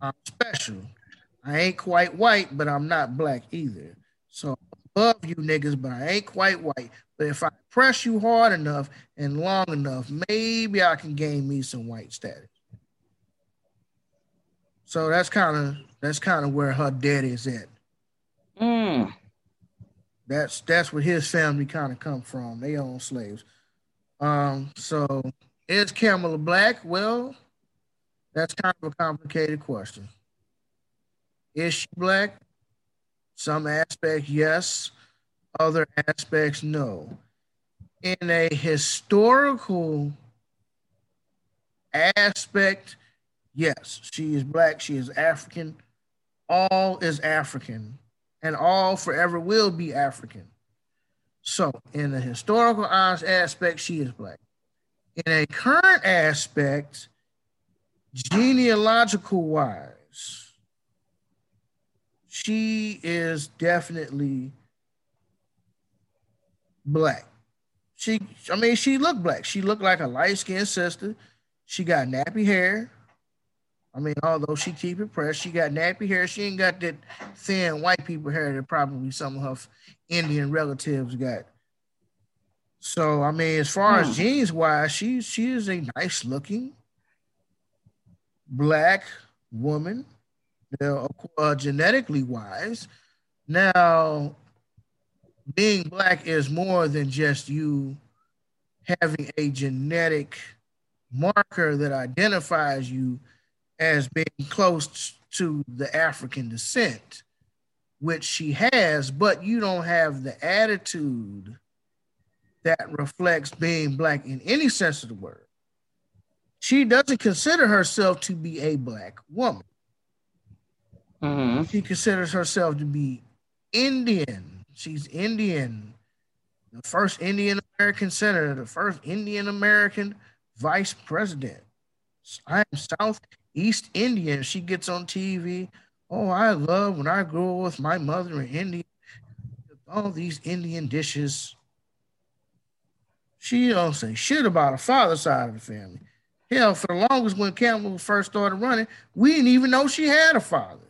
I'm special. I ain't quite white, but I'm not black either. So above you niggas, but I ain't quite white. But if I press you hard enough and long enough, maybe I can gain me some white status. So that's kind of that's kind of where her daddy is at. Mm. That's that's where his family kind of come from. They own slaves. Um, so is Kamala black? Well, that's kind of a complicated question. Is she black? Some aspect, yes. Other aspects, no. In a historical aspect, yes, she is black, she is African. All is African, and all forever will be African. So, in a historical aspect, she is black. In a current aspect, genealogical wise, she is definitely black. She, I mean, she looked black. She looked like a light skinned sister. She got nappy hair. I mean, although she keep it pressed, she got nappy hair. She ain't got that thin white people hair that probably some of her Indian relatives got. So I mean, as far hmm. as genes wise, she she is a nice looking black woman, uh, genetically wise. Now, being black is more than just you having a genetic marker that identifies you as being close to the African descent, which she has, but you don't have the attitude that reflects being black in any sense of the word. She doesn't consider herself to be a black woman. Mm-hmm. She considers herself to be Indian She's Indian, the first Indian American senator, the first Indian American vice president. I'm Southeast Indian. She gets on TV. Oh, I love when I grew up with my mother in India. All these Indian dishes. She don't say shit about her father's side of the family. Hell, for the longest when Kamala first started running, we didn't even know she had a father.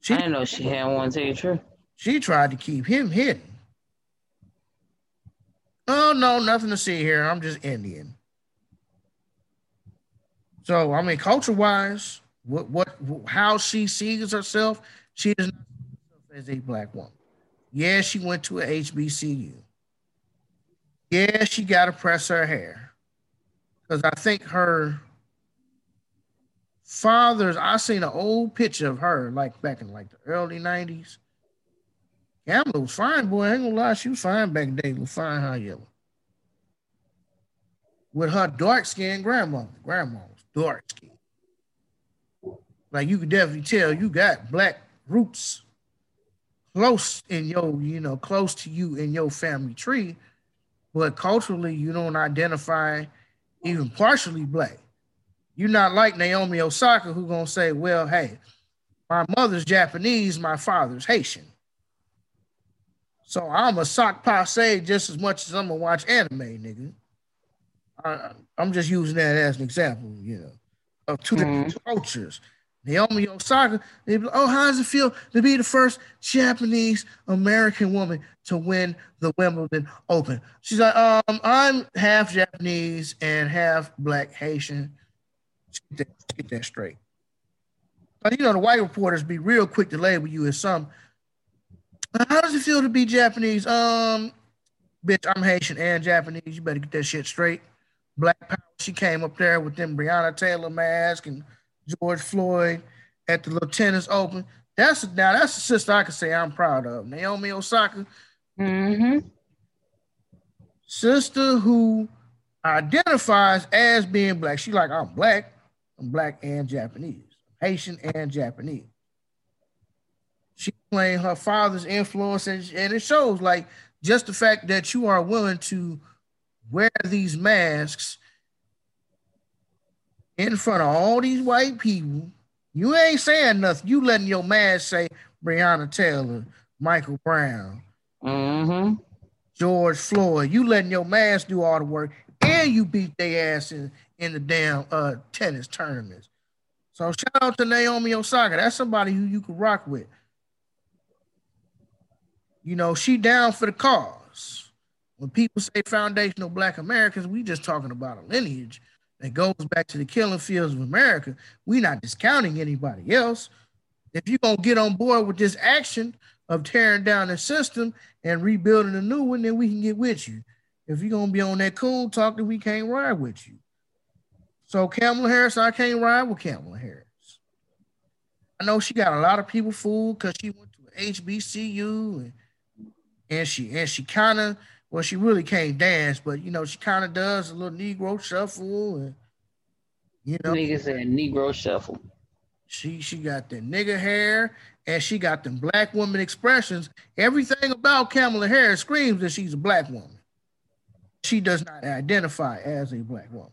She, I didn't know she had one, tell you the truth. She tried to keep him hidden. Oh no, nothing to see here. I'm just Indian. So I mean, culture wise, what what how she sees herself, she is not as a black woman. Yeah, she went to a HBCU. Yeah, she got to press her hair because I think her father's. I seen an old picture of her like back in like the early '90s Kamala was fine, boy. I ain't gonna lie, she was fine back then. day. Was fine, how yellow. With her dark skinned grandmother. Grandma was dark skin. like you can definitely tell you got black roots close in your, you know, close to you in your family tree, but culturally you don't identify even partially black. You're not like Naomi Osaka who gonna say, well, hey, my mother's Japanese, my father's Haitian. So I'm a sock passe just as much as I'm gonna watch anime, nigga. I, am just using that as an example, you know, of 2 mm-hmm. different cultures. Naomi Osaka, they be like, oh, how does it feel to be the first Japanese American woman to win the Wimbledon Open? She's like, um, I'm half Japanese and half black Haitian. Get that, get that straight. But you know, the white reporters be real quick to label you as some. How does it feel to be Japanese? Um, bitch, I'm Haitian and Japanese. You better get that shit straight. Black Power. She came up there with them Breonna Taylor mask and George Floyd at the little tennis open. That's now that's a sister I can say I'm proud of. Naomi Osaka. Mm-hmm. Sister who identifies as being black. She like, I'm black. I'm black and Japanese. Haitian and Japanese. Playing her father's influence, and, and it shows like just the fact that you are willing to wear these masks in front of all these white people. You ain't saying nothing. You letting your mask say Breonna Taylor, Michael Brown, mm-hmm. George Floyd. You letting your mask do all the work, and you beat their ass in, in the damn uh, tennis tournaments. So shout out to Naomi Osaka. That's somebody who you can rock with. You know, she down for the cause. When people say foundational black Americans, we just talking about a lineage that goes back to the killing fields of America. we not discounting anybody else. If you're gonna get on board with this action of tearing down the system and rebuilding a new one, then we can get with you. If you're gonna be on that cool talk, then we can't ride with you. So Kamala Harris, I can't ride with Kamala Harris. I know she got a lot of people fooled because she went to HBCU and, and she and she kind of well, she really can't dance, but you know, she kind of does a little Negro shuffle and you know, nigga said Negro shuffle. She she got the nigga hair and she got them black woman expressions. Everything about Kamala Harris screams that she's a black woman. She does not identify as a black woman.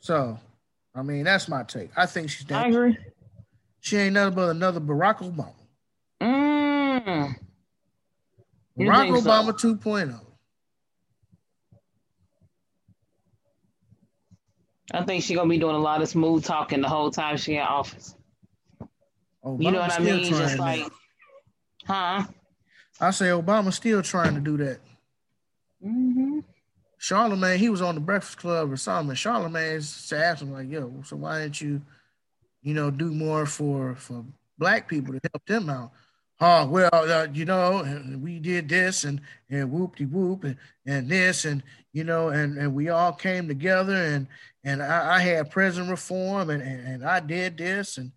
So, I mean, that's my take. I think she's. I agree. She ain't nothing but another Barack Obama. Mm. Barack Obama so? 2.0. I think she's gonna be doing a lot of smooth talking the whole time she in office. Obama you know what I mean? Just like, huh? I say Obama's still trying to do that. Mm-hmm. Charlemagne, he was on the Breakfast Club or something. Charlemagne asked him like, "Yo, so why didn't you, you know, do more for for black people to help them out?" Oh well, uh, you know, we did this and and whoop de whoop and and this and you know and and we all came together and and I, I had prison reform and, and and I did this and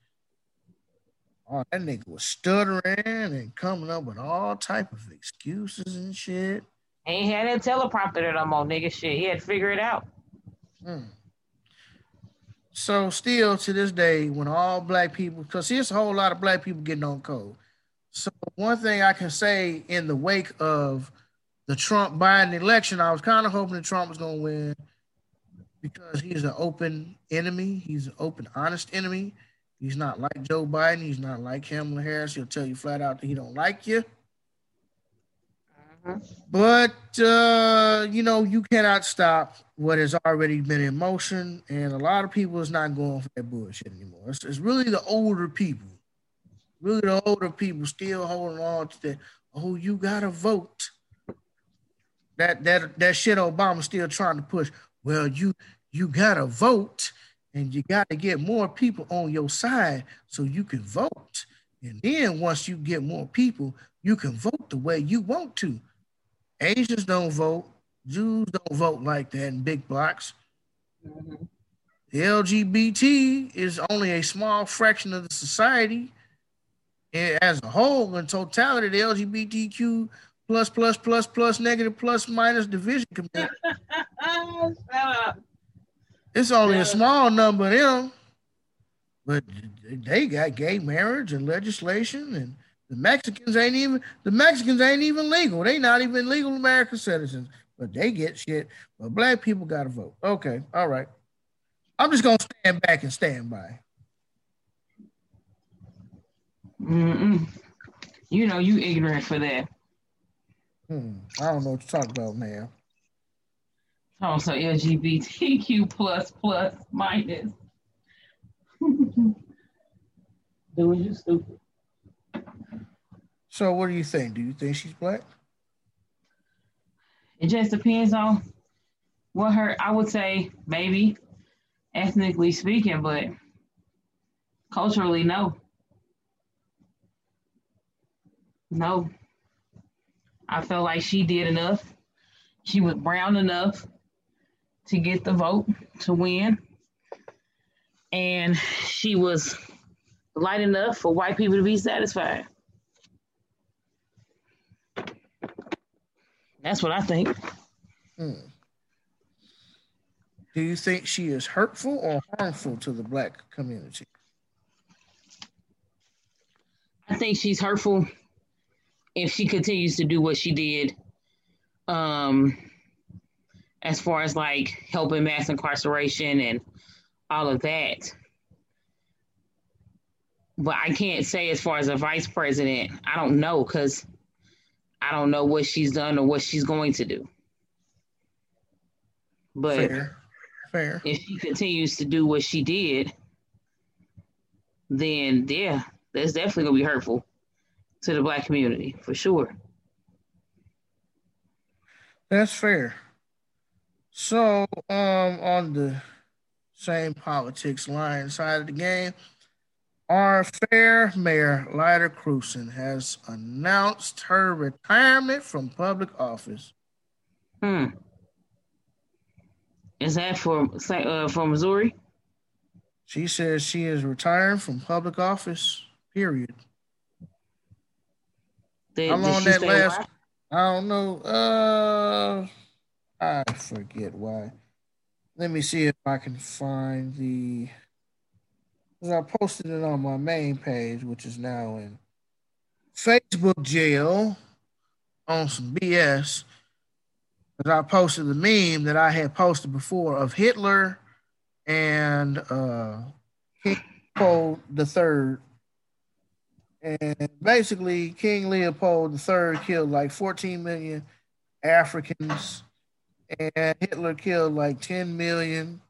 oh that nigga was stuttering and coming up with all type of excuses and shit. Ain't had that teleprompter no more, nigga. Shit, he had to figure it out. Hmm. So still to this day, when all black people, because there's a whole lot of black people getting on code. So one thing I can say in the wake of the Trump Biden election, I was kind of hoping that Trump was going to win because he's an open enemy. He's an open, honest enemy. He's not like Joe Biden. He's not like Kamala Harris. He'll tell you flat out that he don't like you. But uh, you know, you cannot stop what has already been in motion, and a lot of people is not going for that bullshit anymore. It's, it's really the older people, really the older people still holding on to that. Oh, you gotta vote. That that that shit Obama's still trying to push. Well, you you gotta vote, and you gotta get more people on your side so you can vote. And then once you get more people, you can vote the way you want to. Asians don't vote. Jews don't vote like that in big blocks. Mm-hmm. The LGBT is only a small fraction of the society. As a whole, in totality, the LGBTQ plus plus plus plus negative plus minus division community It's only a small number of them, but they got gay marriage and legislation, and the Mexicans ain't even the Mexicans ain't even legal. They not even legal American citizens, but they get shit. But black people got to vote. Okay, all right. I'm just gonna stand back and stand by. Mm-mm. You know, you ignorant for that. Hmm. I don't know what you talk about, man. Oh, so LGBTQ plus plus minus. Doing you stupid. So, what do you think? Do you think she's black? It just depends on what her. I would say maybe, ethnically speaking, but culturally, no. No. I felt like she did enough. She was brown enough to get the vote to win. And she was light enough for white people to be satisfied. That's what I think. Hmm. Do you think she is hurtful or harmful to the black community? I think she's hurtful if she continues to do what she did, um, as far as like helping mass incarceration and all of that. But I can't say as far as a vice president, I don't know because I don't know what she's done or what she's going to do. But fair, fair. If she continues to do what she did, then yeah, that's definitely gonna be hurtful to the black community for sure. That's fair. So, um, on the same politics line side of the game, our fair mayor, Lyda Krewson, has announced her retirement from public office. Hmm. Is that for uh, for Missouri? She says she is retiring from public office. Period. Did, How long that last? I don't know. Uh, I forget why. Let me see if I can find the. I posted it on my main page, which is now in Facebook jail on some BS. Because I posted the meme that I had posted before of Hitler and uh, King Leopold Third and basically, King Leopold III killed like 14 million Africans, and Hitler killed like 10 million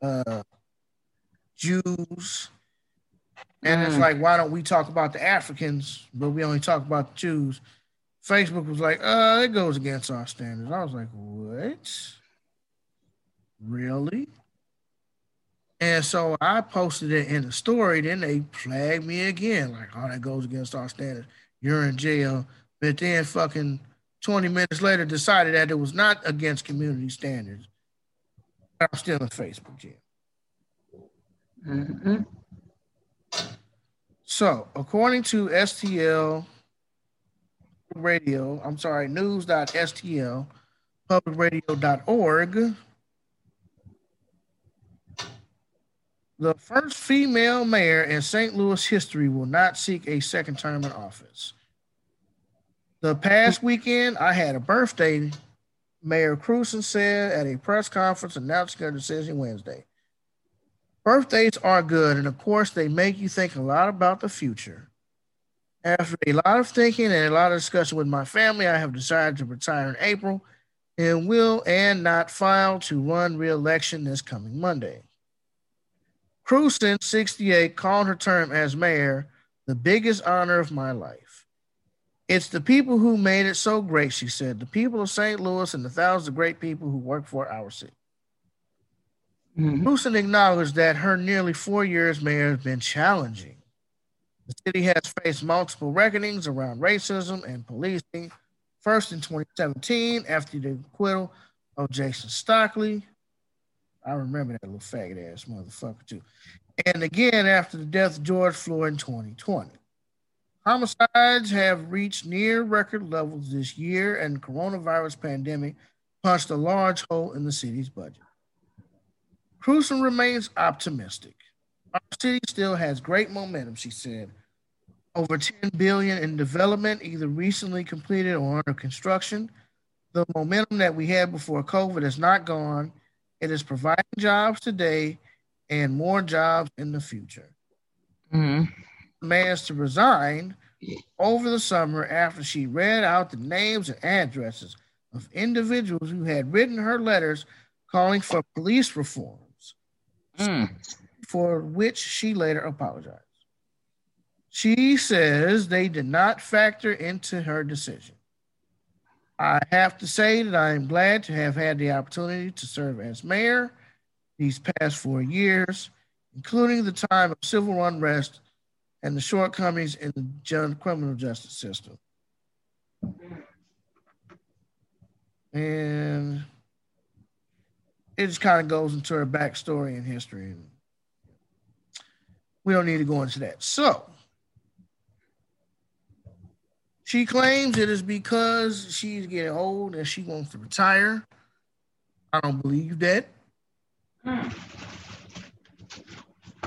uh, Jews. And mm. it's like, why don't we talk about the Africans, but we only talk about the Jews? Facebook was like, uh, it goes against our standards. I was like, what? Really? And so I posted it in the story. Then they flagged me again, like, oh, that goes against our standards. You're in jail. But then fucking 20 minutes later decided that it was not against community standards. I'm still in Facebook jail. Mm-hmm. So, according to STL radio, I'm sorry, news.stl, publicradio.org, The first female mayor in St. Louis history will not seek a second term in office. The past weekend, I had a birthday, Mayor Krewson said at a press conference announcing her decision Wednesday. Birthdays are good, and of course, they make you think a lot about the future. After a lot of thinking and a lot of discussion with my family, I have decided to retire in April and will and not file to run re-election this coming Monday. Krewson, 68, called her term as mayor the biggest honor of my life. It's the people who made it so great, she said. The people of St. Louis and the thousands of great people who work for our city. Mm-hmm. acknowledged that her nearly four years mayor has been challenging. The city has faced multiple reckonings around racism and policing. First in 2017, after the acquittal of Jason Stockley, I remember that little faggot ass motherfucker too. And again after the death of George Floyd in 2020. Homicides have reached near record levels this year, and the coronavirus pandemic punched a large hole in the city's budget. Krewson remains optimistic. Our city still has great momentum, she said. Over 10 billion in development, either recently completed or under construction. The momentum that we had before COVID is not gone. It is providing jobs today and more jobs in the future. Mm-hmm. Managed to resign over the summer after she read out the names and addresses of individuals who had written her letters calling for police reforms, mm. for which she later apologized. She says they did not factor into her decision. I have to say that I am glad to have had the opportunity to serve as mayor these past four years, including the time of civil unrest and the shortcomings in the criminal justice system. And it just kind of goes into her backstory and history. And we don't need to go into that. So she claims it is because she's getting old and she wants to retire. I don't believe that. I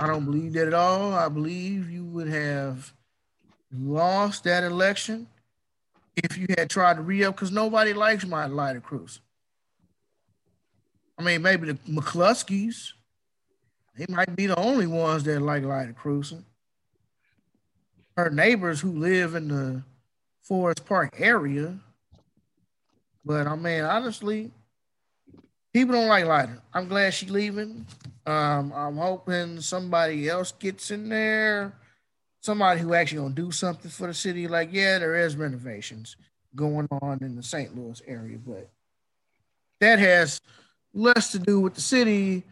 don't believe that at all. I believe you would have lost that election if you had tried to re up because nobody likes my Lyda Cruz. I mean, maybe the McCluskeys, they might be the only ones that like Lyda Cruz. Her neighbors who live in the Forest Park area. But I mean, honestly, people don't like Lyda. I'm glad she's leaving. Um, I'm hoping somebody else gets in there, somebody who actually gonna do something for the city. Like, yeah, there is renovations going on in the St. Louis area, but that has less to do with the city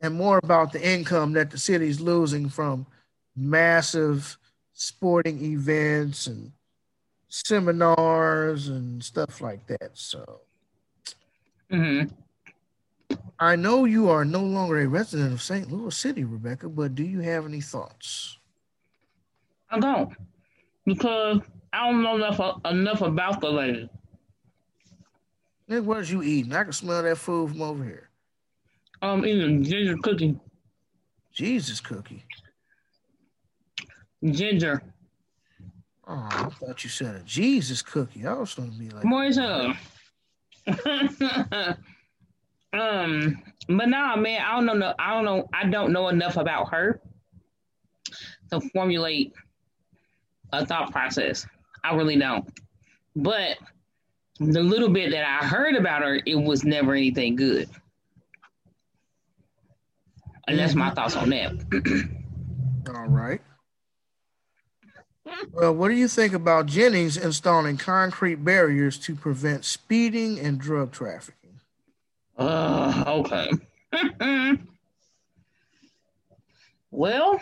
and more about the income that the city's losing from massive sporting events and seminars and stuff like that. So, mm-hmm. I know you are no longer a resident of St. Louis City, Rebecca, but do you have any thoughts? I don't, because I don't know enough enough about the lady. Nick, what you eating? I can smell that food from over here. I'm eating ginger cookie. Jesus cookie. Ginger. Oh, I thought you said a Jesus cookie. I was going to be like, Moisa. um, but nah, man, I don't know. I don't know. I don't know enough about her to formulate a thought process. I really don't. But the little bit that I heard about her, it was never anything good. And that's my thoughts on that. All right. Well, what do you think about Jennings installing concrete barriers to prevent speeding and drug trafficking? Uh, okay. well,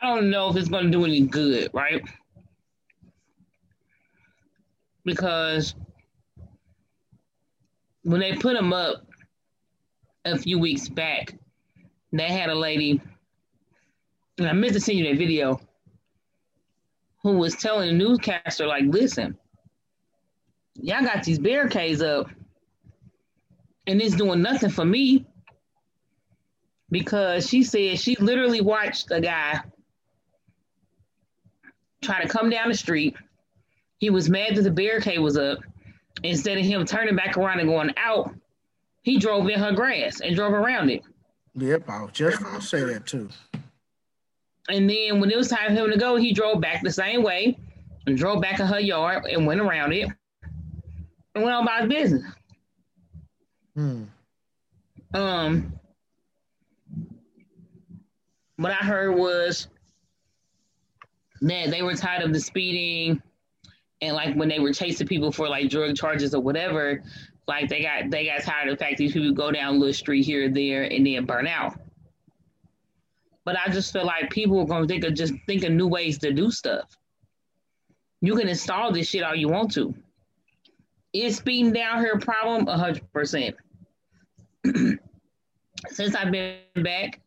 I don't know if it's going to do any good, right? Because when they put them up a few weeks back, they had a lady and I meant to send you that video, who was telling the newscaster, like, listen, y'all got these barricades up and it's doing nothing for me because she said she literally watched a guy try to come down the street. He was mad that the barricade was up. Instead of him turning back around and going out, he drove in her grass and drove around it. Yep, I was just to say that too. And then when it was time for him to go, he drove back the same way and drove back in her yard and went around it and went on about his business. Hmm. Um, what I heard was that they were tired of the speeding and like when they were chasing people for like drug charges or whatever, like they got they got tired of the fact these people go down little street here or there and then burn out. But I just feel like people are gonna think of just think of new ways to do stuff. You can install this shit all you want to. Is speeding down here a problem? hundred percent. Since I've been back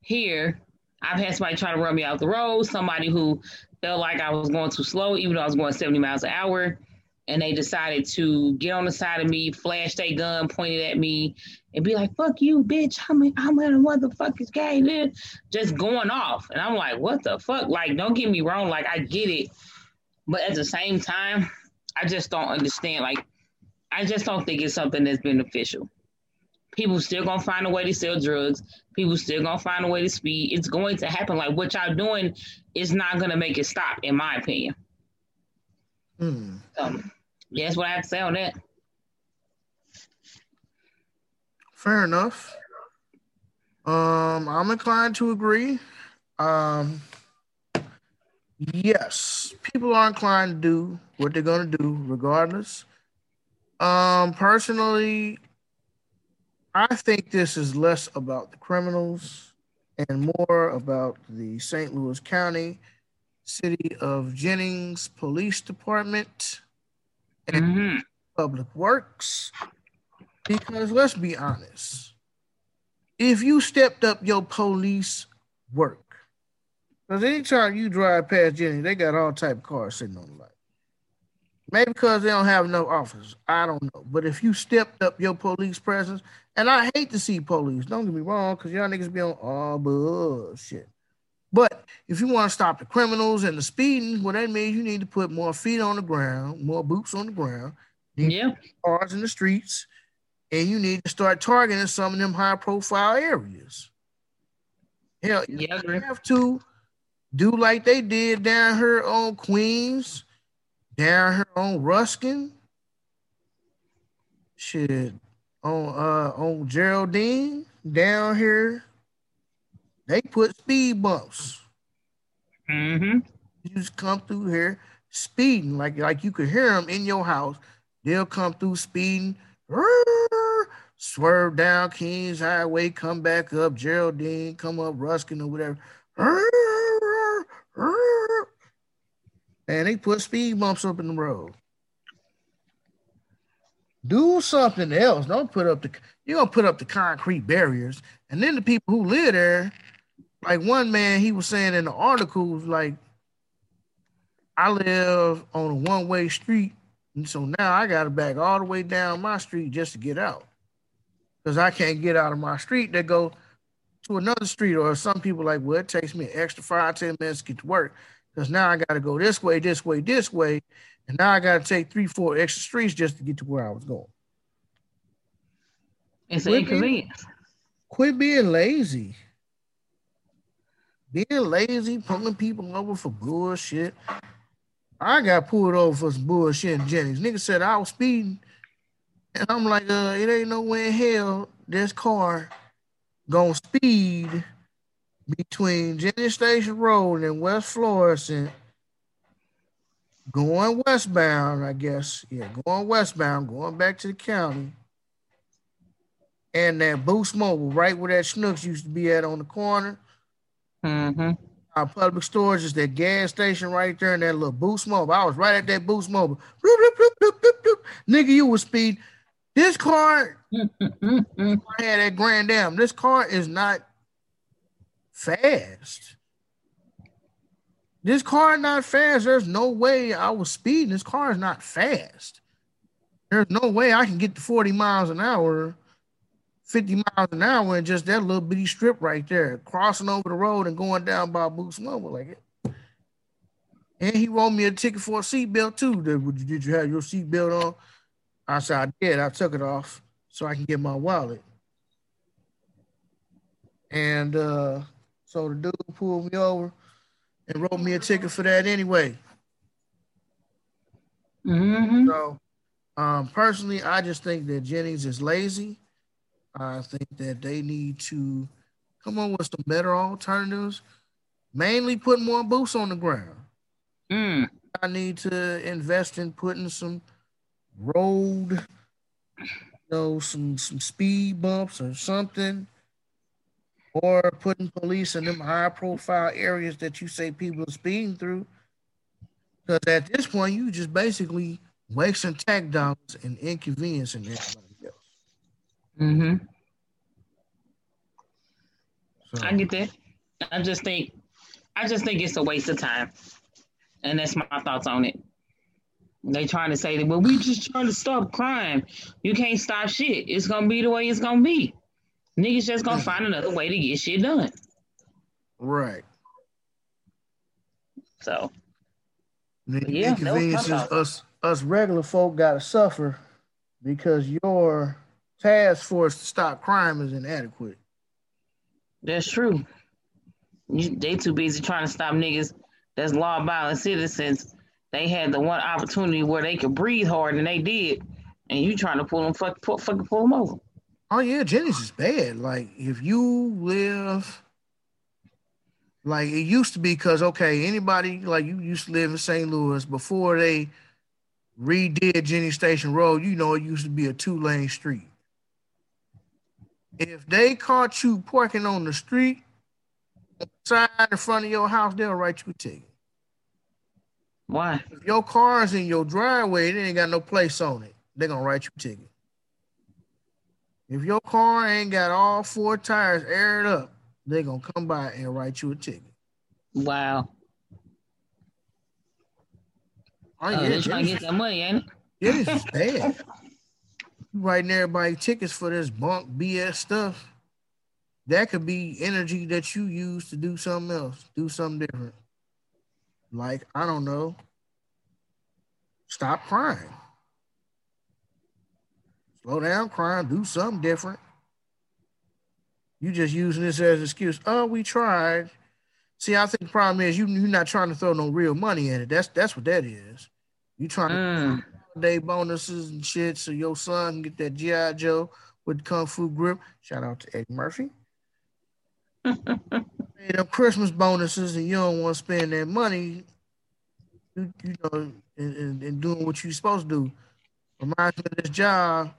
here, I've had somebody try to run me off the road, somebody who felt like I was going too slow, even though I was going 70 miles an hour. and they decided to get on the side of me, flash their gun, pointed at me, and be like, "Fuck you, bitch! I'm a, I'm a motherfucker's gay, just going off." And I'm like, "What the fuck?" Like, don't get me wrong, like I get it, but at the same time, I just don't understand. Like, I just don't think it's something that's beneficial. People still gonna find a way to sell drugs. People still gonna find a way to speed. It's going to happen. Like what y'all doing is not gonna make it stop, in my opinion. Hmm. Um, yeah, that's what I have to say on that. Fair enough. Um, I'm inclined to agree. Um, yes, people are inclined to do what they're gonna do regardless. Um, personally, I think this is less about the criminals and more about the St. Louis County City of Jennings Police Department and mm-hmm. Public Works. Because let's be honest, if you stepped up your police work, because anytime you drive past Jennings, they got all type of cars sitting on the lot. Maybe because they don't have no officers. I don't know. But if you stepped up your police presence, and I hate to see police, don't get me wrong, because y'all niggas be on all bullshit. But if you want to stop the criminals and the speeding, well, that means you need to put more feet on the ground, more boots on the ground, yeah, cars in the streets, and you need to start targeting some of them high profile areas. Hell, yeah, you have to do like they did down here on Queens down here on Ruskin. Shit, on uh on Geraldine down here, they put speed bumps. Mm-hmm. You just come through here speeding like like you could hear them in your house. They'll come through speeding, swerve down Kings Highway, come back up Geraldine, come up Ruskin or whatever and they put speed bumps up in the road. Do something else. Don't put up the you're gonna put up the concrete barriers, and then the people who live there, like one man, he was saying in the articles, like I live on a one-way street, and so now I gotta back all the way down my street just to get out. Because I can't get out of my street to go to another street, or some people like, well, it takes me an extra five, ten minutes to get to work because now I got to go this way, this way, this way, and now I got to take three, four extra streets just to get to where I was going. It's quit inconvenience. Being, quit being lazy. Being lazy, pulling people over for bullshit. I got pulled over for some bullshit in Jennings. Nigga said I was speeding. And I'm like, uh, it ain't no way in hell this car gonna speed between Jennings Station Road and West Florissant, going westbound, I guess. Yeah, going westbound, going back to the county. And that Boost Mobile, right where that Schnucks used to be at on the corner. Mm-hmm. Our public storage is that gas station right there and that little Boost Mobile. I was right at that Boost Mobile. Bloop, bloop, bloop, Nigga, you was speed. This car, I had that Grand Am. This car is not fast. This car not fast. There's no way I was speeding. This car is not fast. There's no way I can get to 40 miles an hour, 50 miles an hour, and just that little bitty strip right there, crossing over the road and going down by Boost Mobile like it. And he wrote me a ticket for a seatbelt too. Did you have your seatbelt on? I said I did. I took it off so I can get my wallet. And uh so the dude pulled me over and wrote me a ticket for that anyway. Mm-hmm. So, um, personally, I just think that Jennings is lazy. I think that they need to come up with some better alternatives, mainly put more boots on the ground. Mm. I need to invest in putting some road, you know, some some speed bumps or something or putting police in them high profile areas that you say people are speeding through. Because at this point, you just basically wasting tax dollars and inconveniencing everybody else. Mm-hmm. So. I get that. I just think, I just think it's a waste of time, and that's my thoughts on it. They trying to say that, well, we just trying to stop crime. You can't stop shit. It's gonna be the way it's gonna be. Niggas just gonna find another way to get shit done. Right. So The Yeah, inconveniences us us regular folk gotta suffer because your task force to stop crime is inadequate. that's true. You, they too busy trying to stop niggas that's law abiding citizens. They had the one opportunity where they could breathe hard and they did, and you trying to pull them fuck, pull, fucking pull them over. Oh yeah, Jennings is bad. Like if you live like it used to be because okay, anybody like you used to live in St. Louis before they redid Jennings Station Road, you know it used to be a two-lane street. If they caught you parking on the street side in front of your house, they'll write you a ticket. Why? If your car's in your driveway, they ain't got no place on it. They're gonna write you a ticket. If your car ain't got all four tires aired up, they're gonna come by and write you a ticket. Wow. Oh, Oh, yeah, trying to get that money, ain't it? Jennings is bad. You writing everybody tickets for this bunk BS stuff. That could be energy that you use to do something else, do something different. Like, I don't know, stop crime. Slow down crime, do something different. You just using this as an excuse. Oh, we tried. See, I think the problem is you you're not trying to throw no real money in it. That's that's what that is. You trying to Mm. day bonuses and shit so your son can get that GI Joe with the Kung Fu grip. Shout out to Eddie Murphy. Hey, them Christmas bonuses and you don't want to spend that money, you, you know, and, and, and doing what you're supposed to do. Reminds me of this job,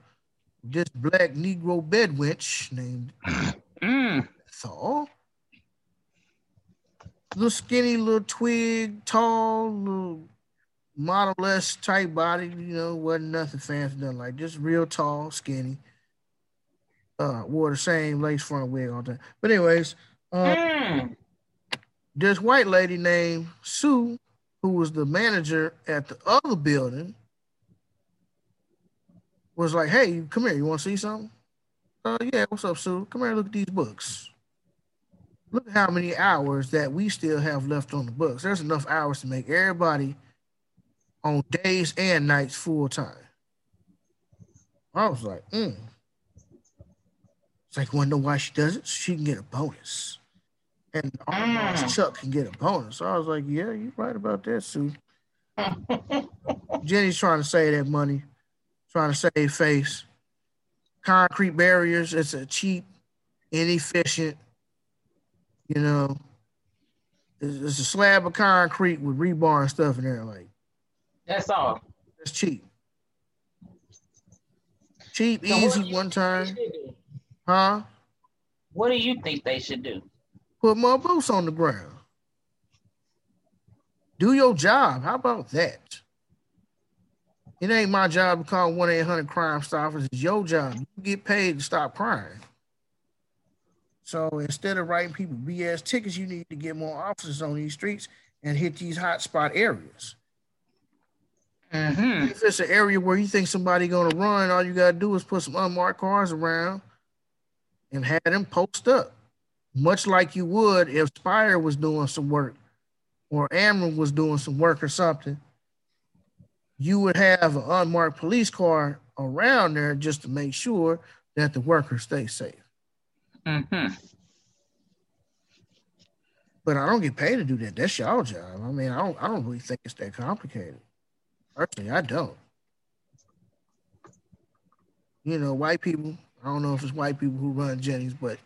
this black Negro bed wench named Mm. Thor. Little skinny, little twig, tall, little model S type body, you know, wasn't nothing fancy, nothing like just real tall, skinny. Uh, wore the same lace front wig all the time. But anyways, uh, Mm. this white lady named Sue, who was the manager at the other building, was like, "Hey, come here. You want to see something?" Uh, yeah. What's up, Sue? Come here. Look at these books. Look at how many hours that we still have left on the books. There's enough hours to make everybody on days and nights full time. I was like, mm. It's like, want to know why she does it? So she can get a bonus. And Mm. Chuck can get a bonus. So I was like, yeah, you're right about that, Sue. Jenny's trying to save that money, trying to save face. Concrete barriers, it's a cheap, inefficient, you know, it's, a slab of concrete with rebar and stuff in there. Like, That's all. it's cheap. Cheap, So easy, one time. they should do? Huh? What do you think they should do? Put more boots on the ground. Do your job. How about that? It ain't my job to call 1 800 Crime Stoppers. It's your job. You get paid to stop crime. So instead of writing people BS tickets, you need to get more officers on these streets and hit these hot spot areas. Mm-hmm. If it's an area where you think somebody gonna run, all you gotta do is put some unmarked cars around and have them post up, much like you would if Spire was doing some work or Ameren was doing some work or something. You would have an unmarked police car around there just to make sure that the workers stay safe. Mm-hmm. But I don't get paid to do that. That's your job. I mean, I don't. I don't really think it's that complicated. Personally, I don't. You know, white people. I don't know if it's white people who run Jennings, but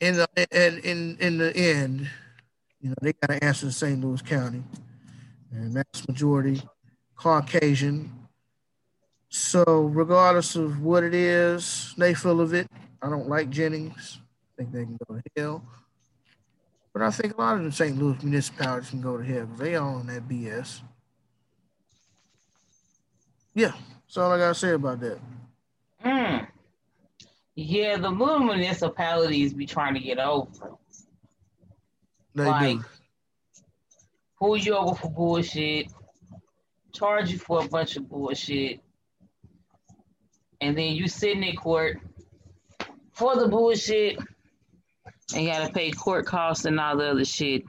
in the in in in the end, you know, they got to answer to St. Louis County, and that's majority Caucasian. So, regardless of what it is, they full of it. I don't like Jennings. I think they can go to hell. But I think a lot of the St. Louis municipalities can go to hell because they own that BS. Yeah, that's all I gotta say about that. Mm. Yeah, the little municipalities be trying to get over. They Like, do. Pull you over for bullshit. Charge you for a bunch of bullshit, and then you sitting in court for the bullshit and you gotta pay court costs and all the other shit.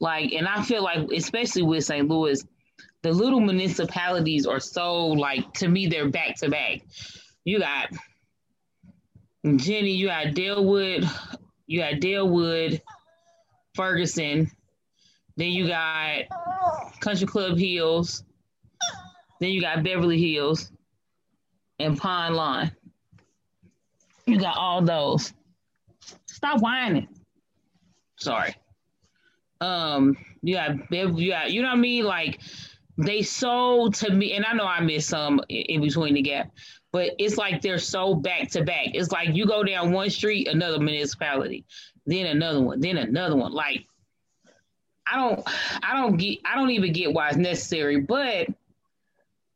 Like, and I feel like, especially with St. Louis, the little municipalities are so like to me they're back to back. You got Jenny, you got Dellwood, you got Dellwood, Ferguson, then you got Country Club Hills, then you got Beverly Hills and Pine Lawn. You got all those. Stop whining. Sorry. Um, you got you got you know what I mean? Like they sold to me, and I know I missed some in between the gap, but it's like they're so back to back. It's like you go down one street, another municipality, then another one, then another one. Like I don't I don't get I don't even get why it's necessary, but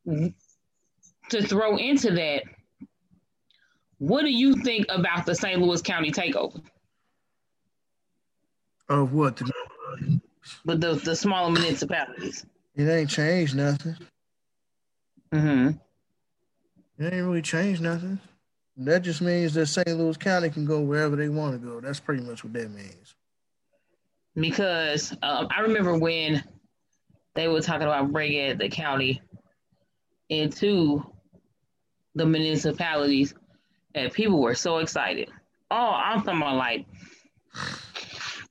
to throw into that, what do you think about the St. Louis County takeover? Of what? But the the smaller municipalities. It ain't changed nothing. Mm-hmm. It ain't really changed nothing. That just means that St. Louis County can go wherever they want to go. That's pretty much what that means. Because um, I remember when they were talking about bringing the county into the municipalities, and people were so excited. Oh, I'm talking about like,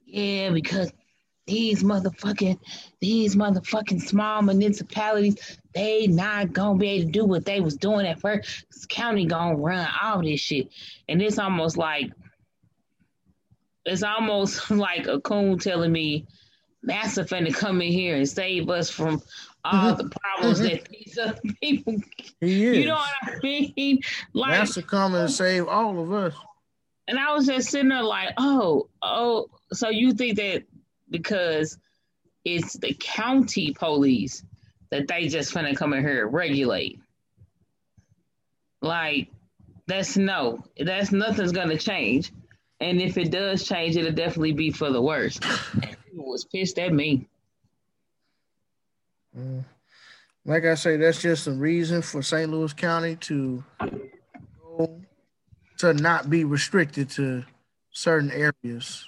yeah, because these motherfucking these motherfucking small municipalities, they not gonna be able to do what they was doing at first. This county gonna run all this shit. And it's almost like it's almost like a coon telling me NASA finna come in here and save us from all the problems that these other people He is. you know what I mean? Like NASA come and save all of us. and I was just sitting there like, oh, oh, so you think that because it's the county police that they just finna come in here and regulate? Like, that's no, that's nothing's gonna change. And if it does change, it'll definitely be for the worse. And was pissed at me. Mm. Like I say, that's just a reason for St. Louis County to go, to not be restricted to certain areas.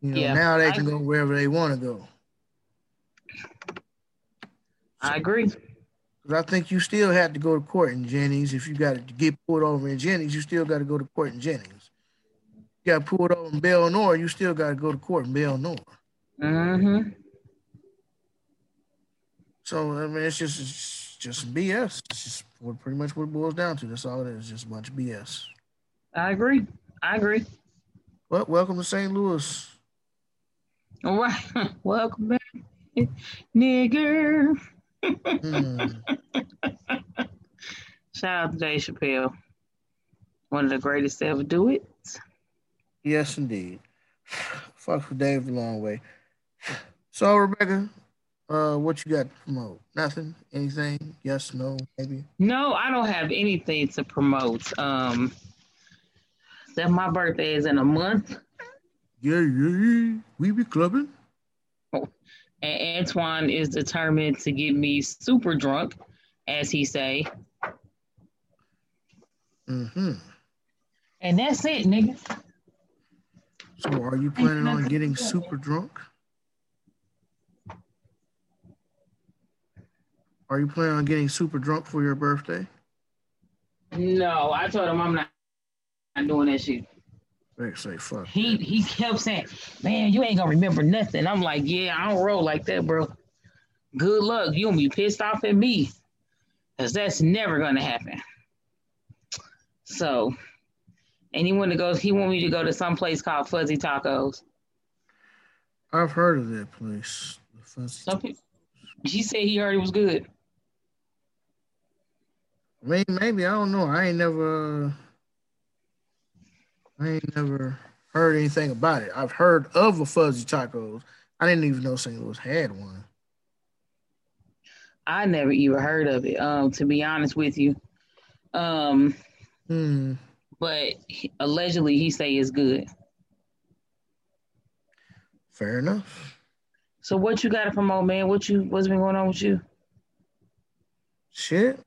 You know, Yeah, now they can go wherever they want to go. I agree. 'Cause I think you still had to go to court in Jennings. If you got to get pulled over in Jennings, you still got to go to court in Jennings. You got pulled over in Bel-Nor, you still got to go to court in Bel-Nor. Mm-hmm. So I mean, it's just it's just BS. It's just what pretty much what it boils down to. That's all it is. Just a bunch of BS. I agree. I agree. But welcome to St. Louis. All right. Welcome back, nigger. Hmm. Shout out to Dave Chappelle. One of the greatest to ever do it. Yes, indeed. Fuck for Dave a long way. So Rebecca, uh, what you got to promote? Nothing? Anything? Yes? No? Maybe? No, I don't have anything to promote. Um, that my birthday is in a month, Yeah, yeah, yeah. We be clubbing. and Antoine is determined to get me super drunk, as he say. Mm-hmm. And that's it, nigga. So are you planning on getting super drunk? Are you planning on getting super drunk for your birthday? No, I told him I'm not, not doing that shit. They say fuck. He he kept saying, "Man, you ain't gonna remember nothing." I'm like, "Yeah, I don't roll like that, bro. Good luck. You gonna be pissed off at me, cause that's never gonna happen." So, and he want to go. He want me to go to some place called Fuzzy Tacos. I've heard of that place. The Fuzzy Some people, he said he heard it was good. I mean, maybe I don't know. I ain't never, I ain't never heard anything about it. I've heard of a fuzzy tacos. I didn't even know St. Louis had one. I never even heard of it. Um, to be honest with you, um, Hmm. But allegedly he say it's good. Fair enough. So what you got to promote, man? What you what's been going on with you? Shit.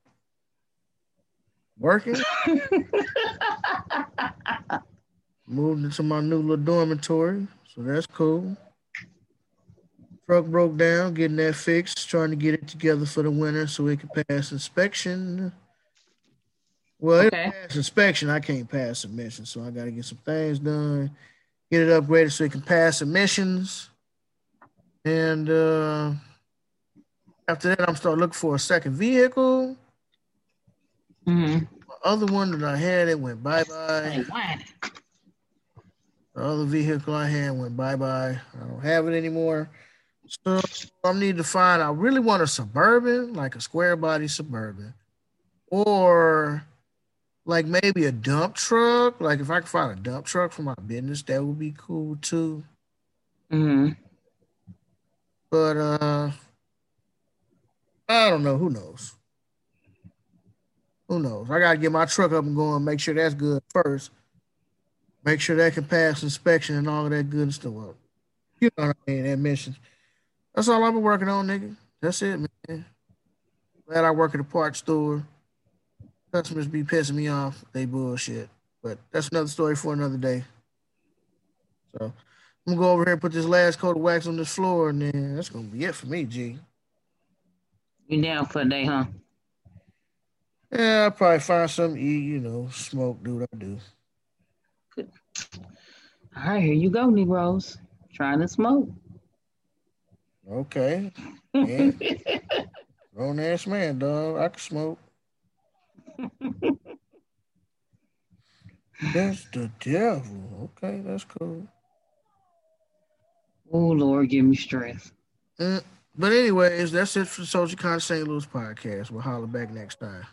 Working. Moved into my new little dormitory, so that's cool. Truck broke down, getting that fixed, trying to get it together for the winter so it can pass inspection. Well, okay. it pass inspection. I can't pass submission, so I got to get some things done, get it upgraded so it can pass emissions. And uh, after that, I'm start looking for a second vehicle. Mm-hmm. The other one that I had, it went bye bye. The other vehicle I had went bye bye. I don't have it anymore. So I need to find. I really want a suburban, like a square body suburban, or like maybe a dump truck. Like if I could find a dump truck for my business, that would be cool too. Hmm. But uh, I don't know. Who knows? Who knows? I gotta get my truck up and going. Make sure that's good first. Make sure that can pass inspection and all of that good stuff. You know what I mean? That mission. That's all I've been working on, nigga. That's it, man. Glad I work at a parts store. Customers be pissing me off. They bullshit. But that's another story for another day. So I'm gonna go over here and put this last coat of wax on this floor, and then that's gonna be it for me, G. You down for a day, huh? Yeah, I'll probably find something to eat, you know, smoke, do what I do. Good. All right, here you go, Negroes. Trying to smoke. Okay. Grown ass man, dog. I can smoke. That's the devil. Okay, that's cool. Oh Lord, give me strength. Mm, but anyways, that's it for the Soldier Con St. Louis podcast. We'll holler back next time.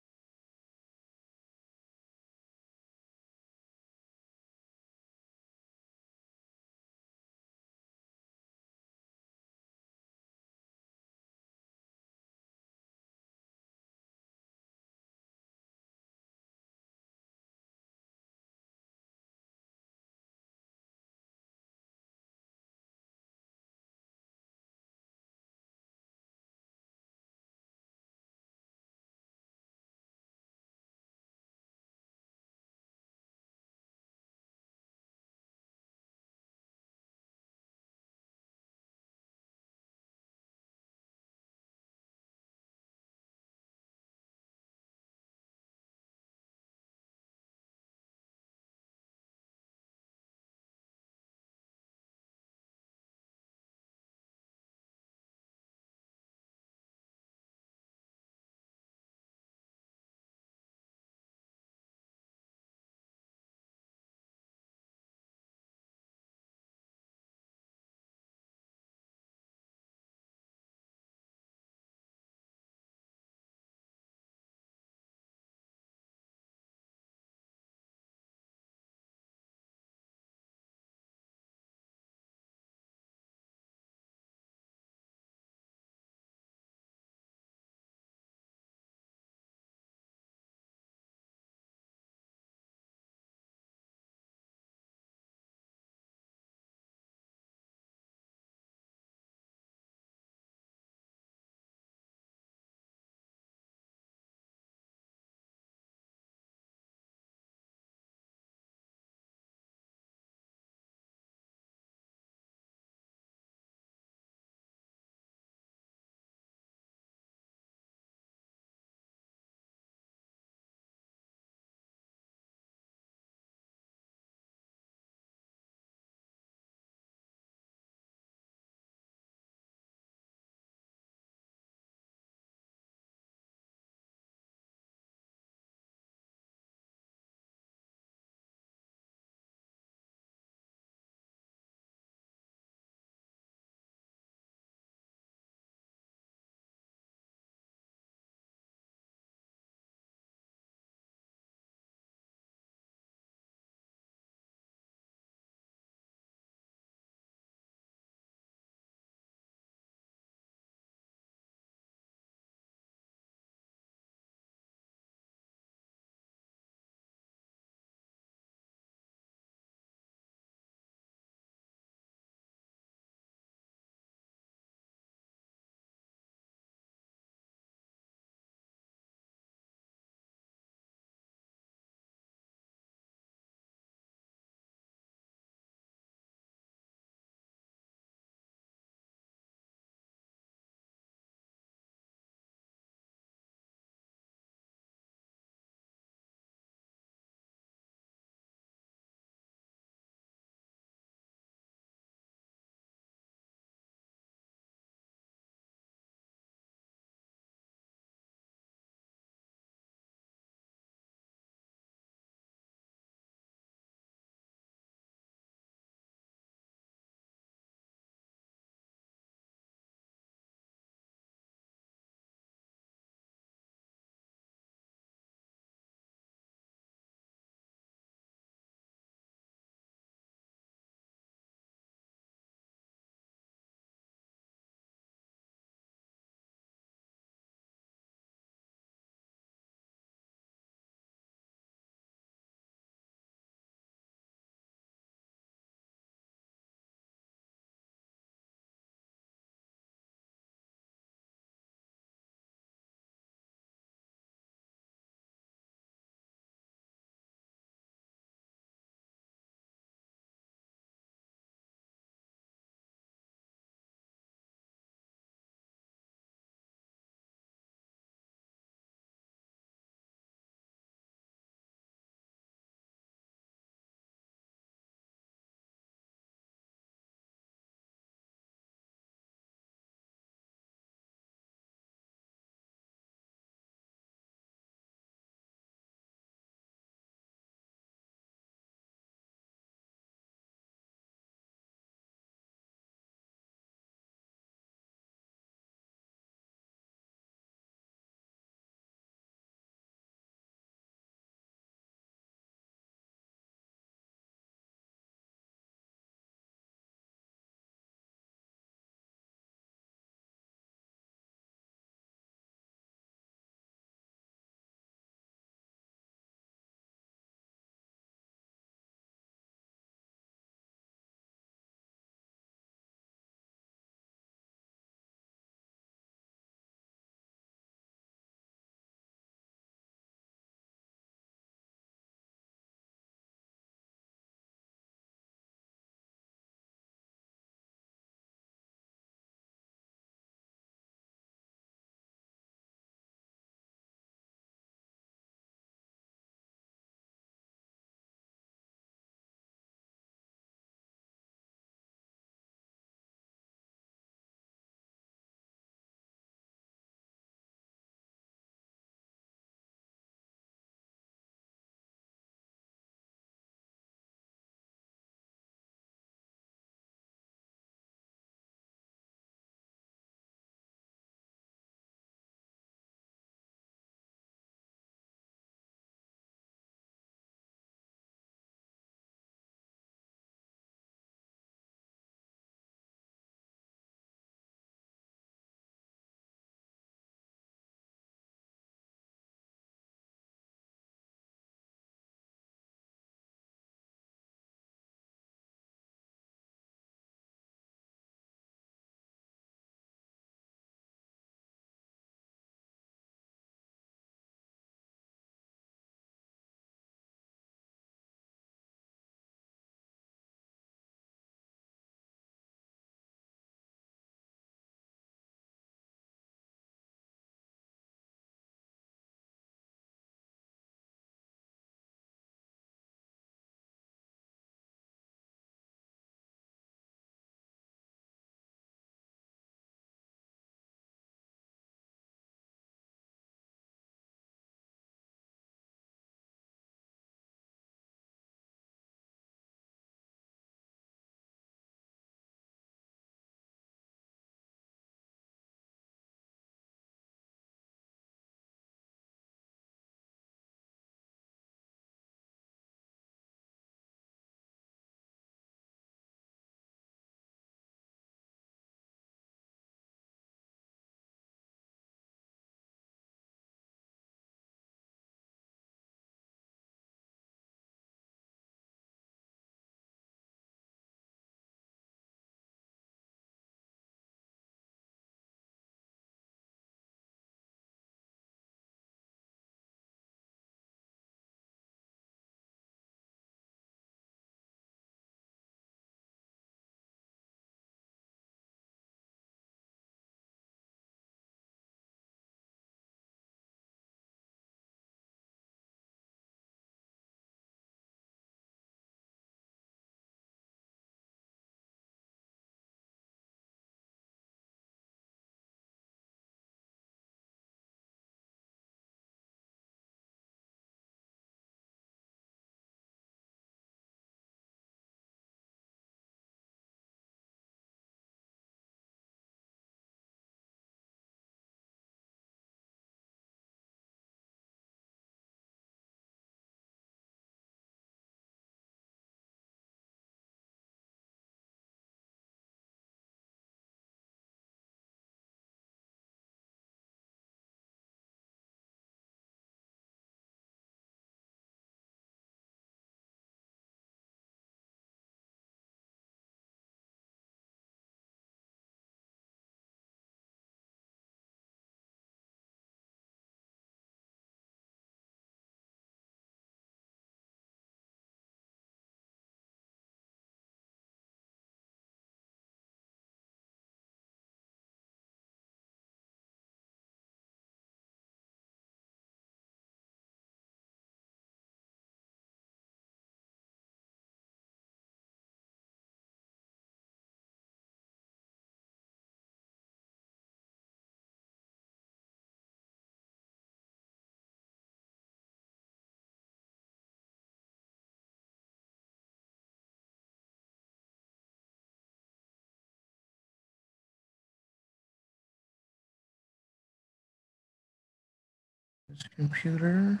Computer.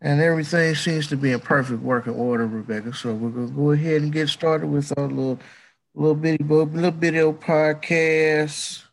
And everything seems to be in perfect working order, Rebecca. So we're gonna go ahead and get started with our little little bitty little video podcast.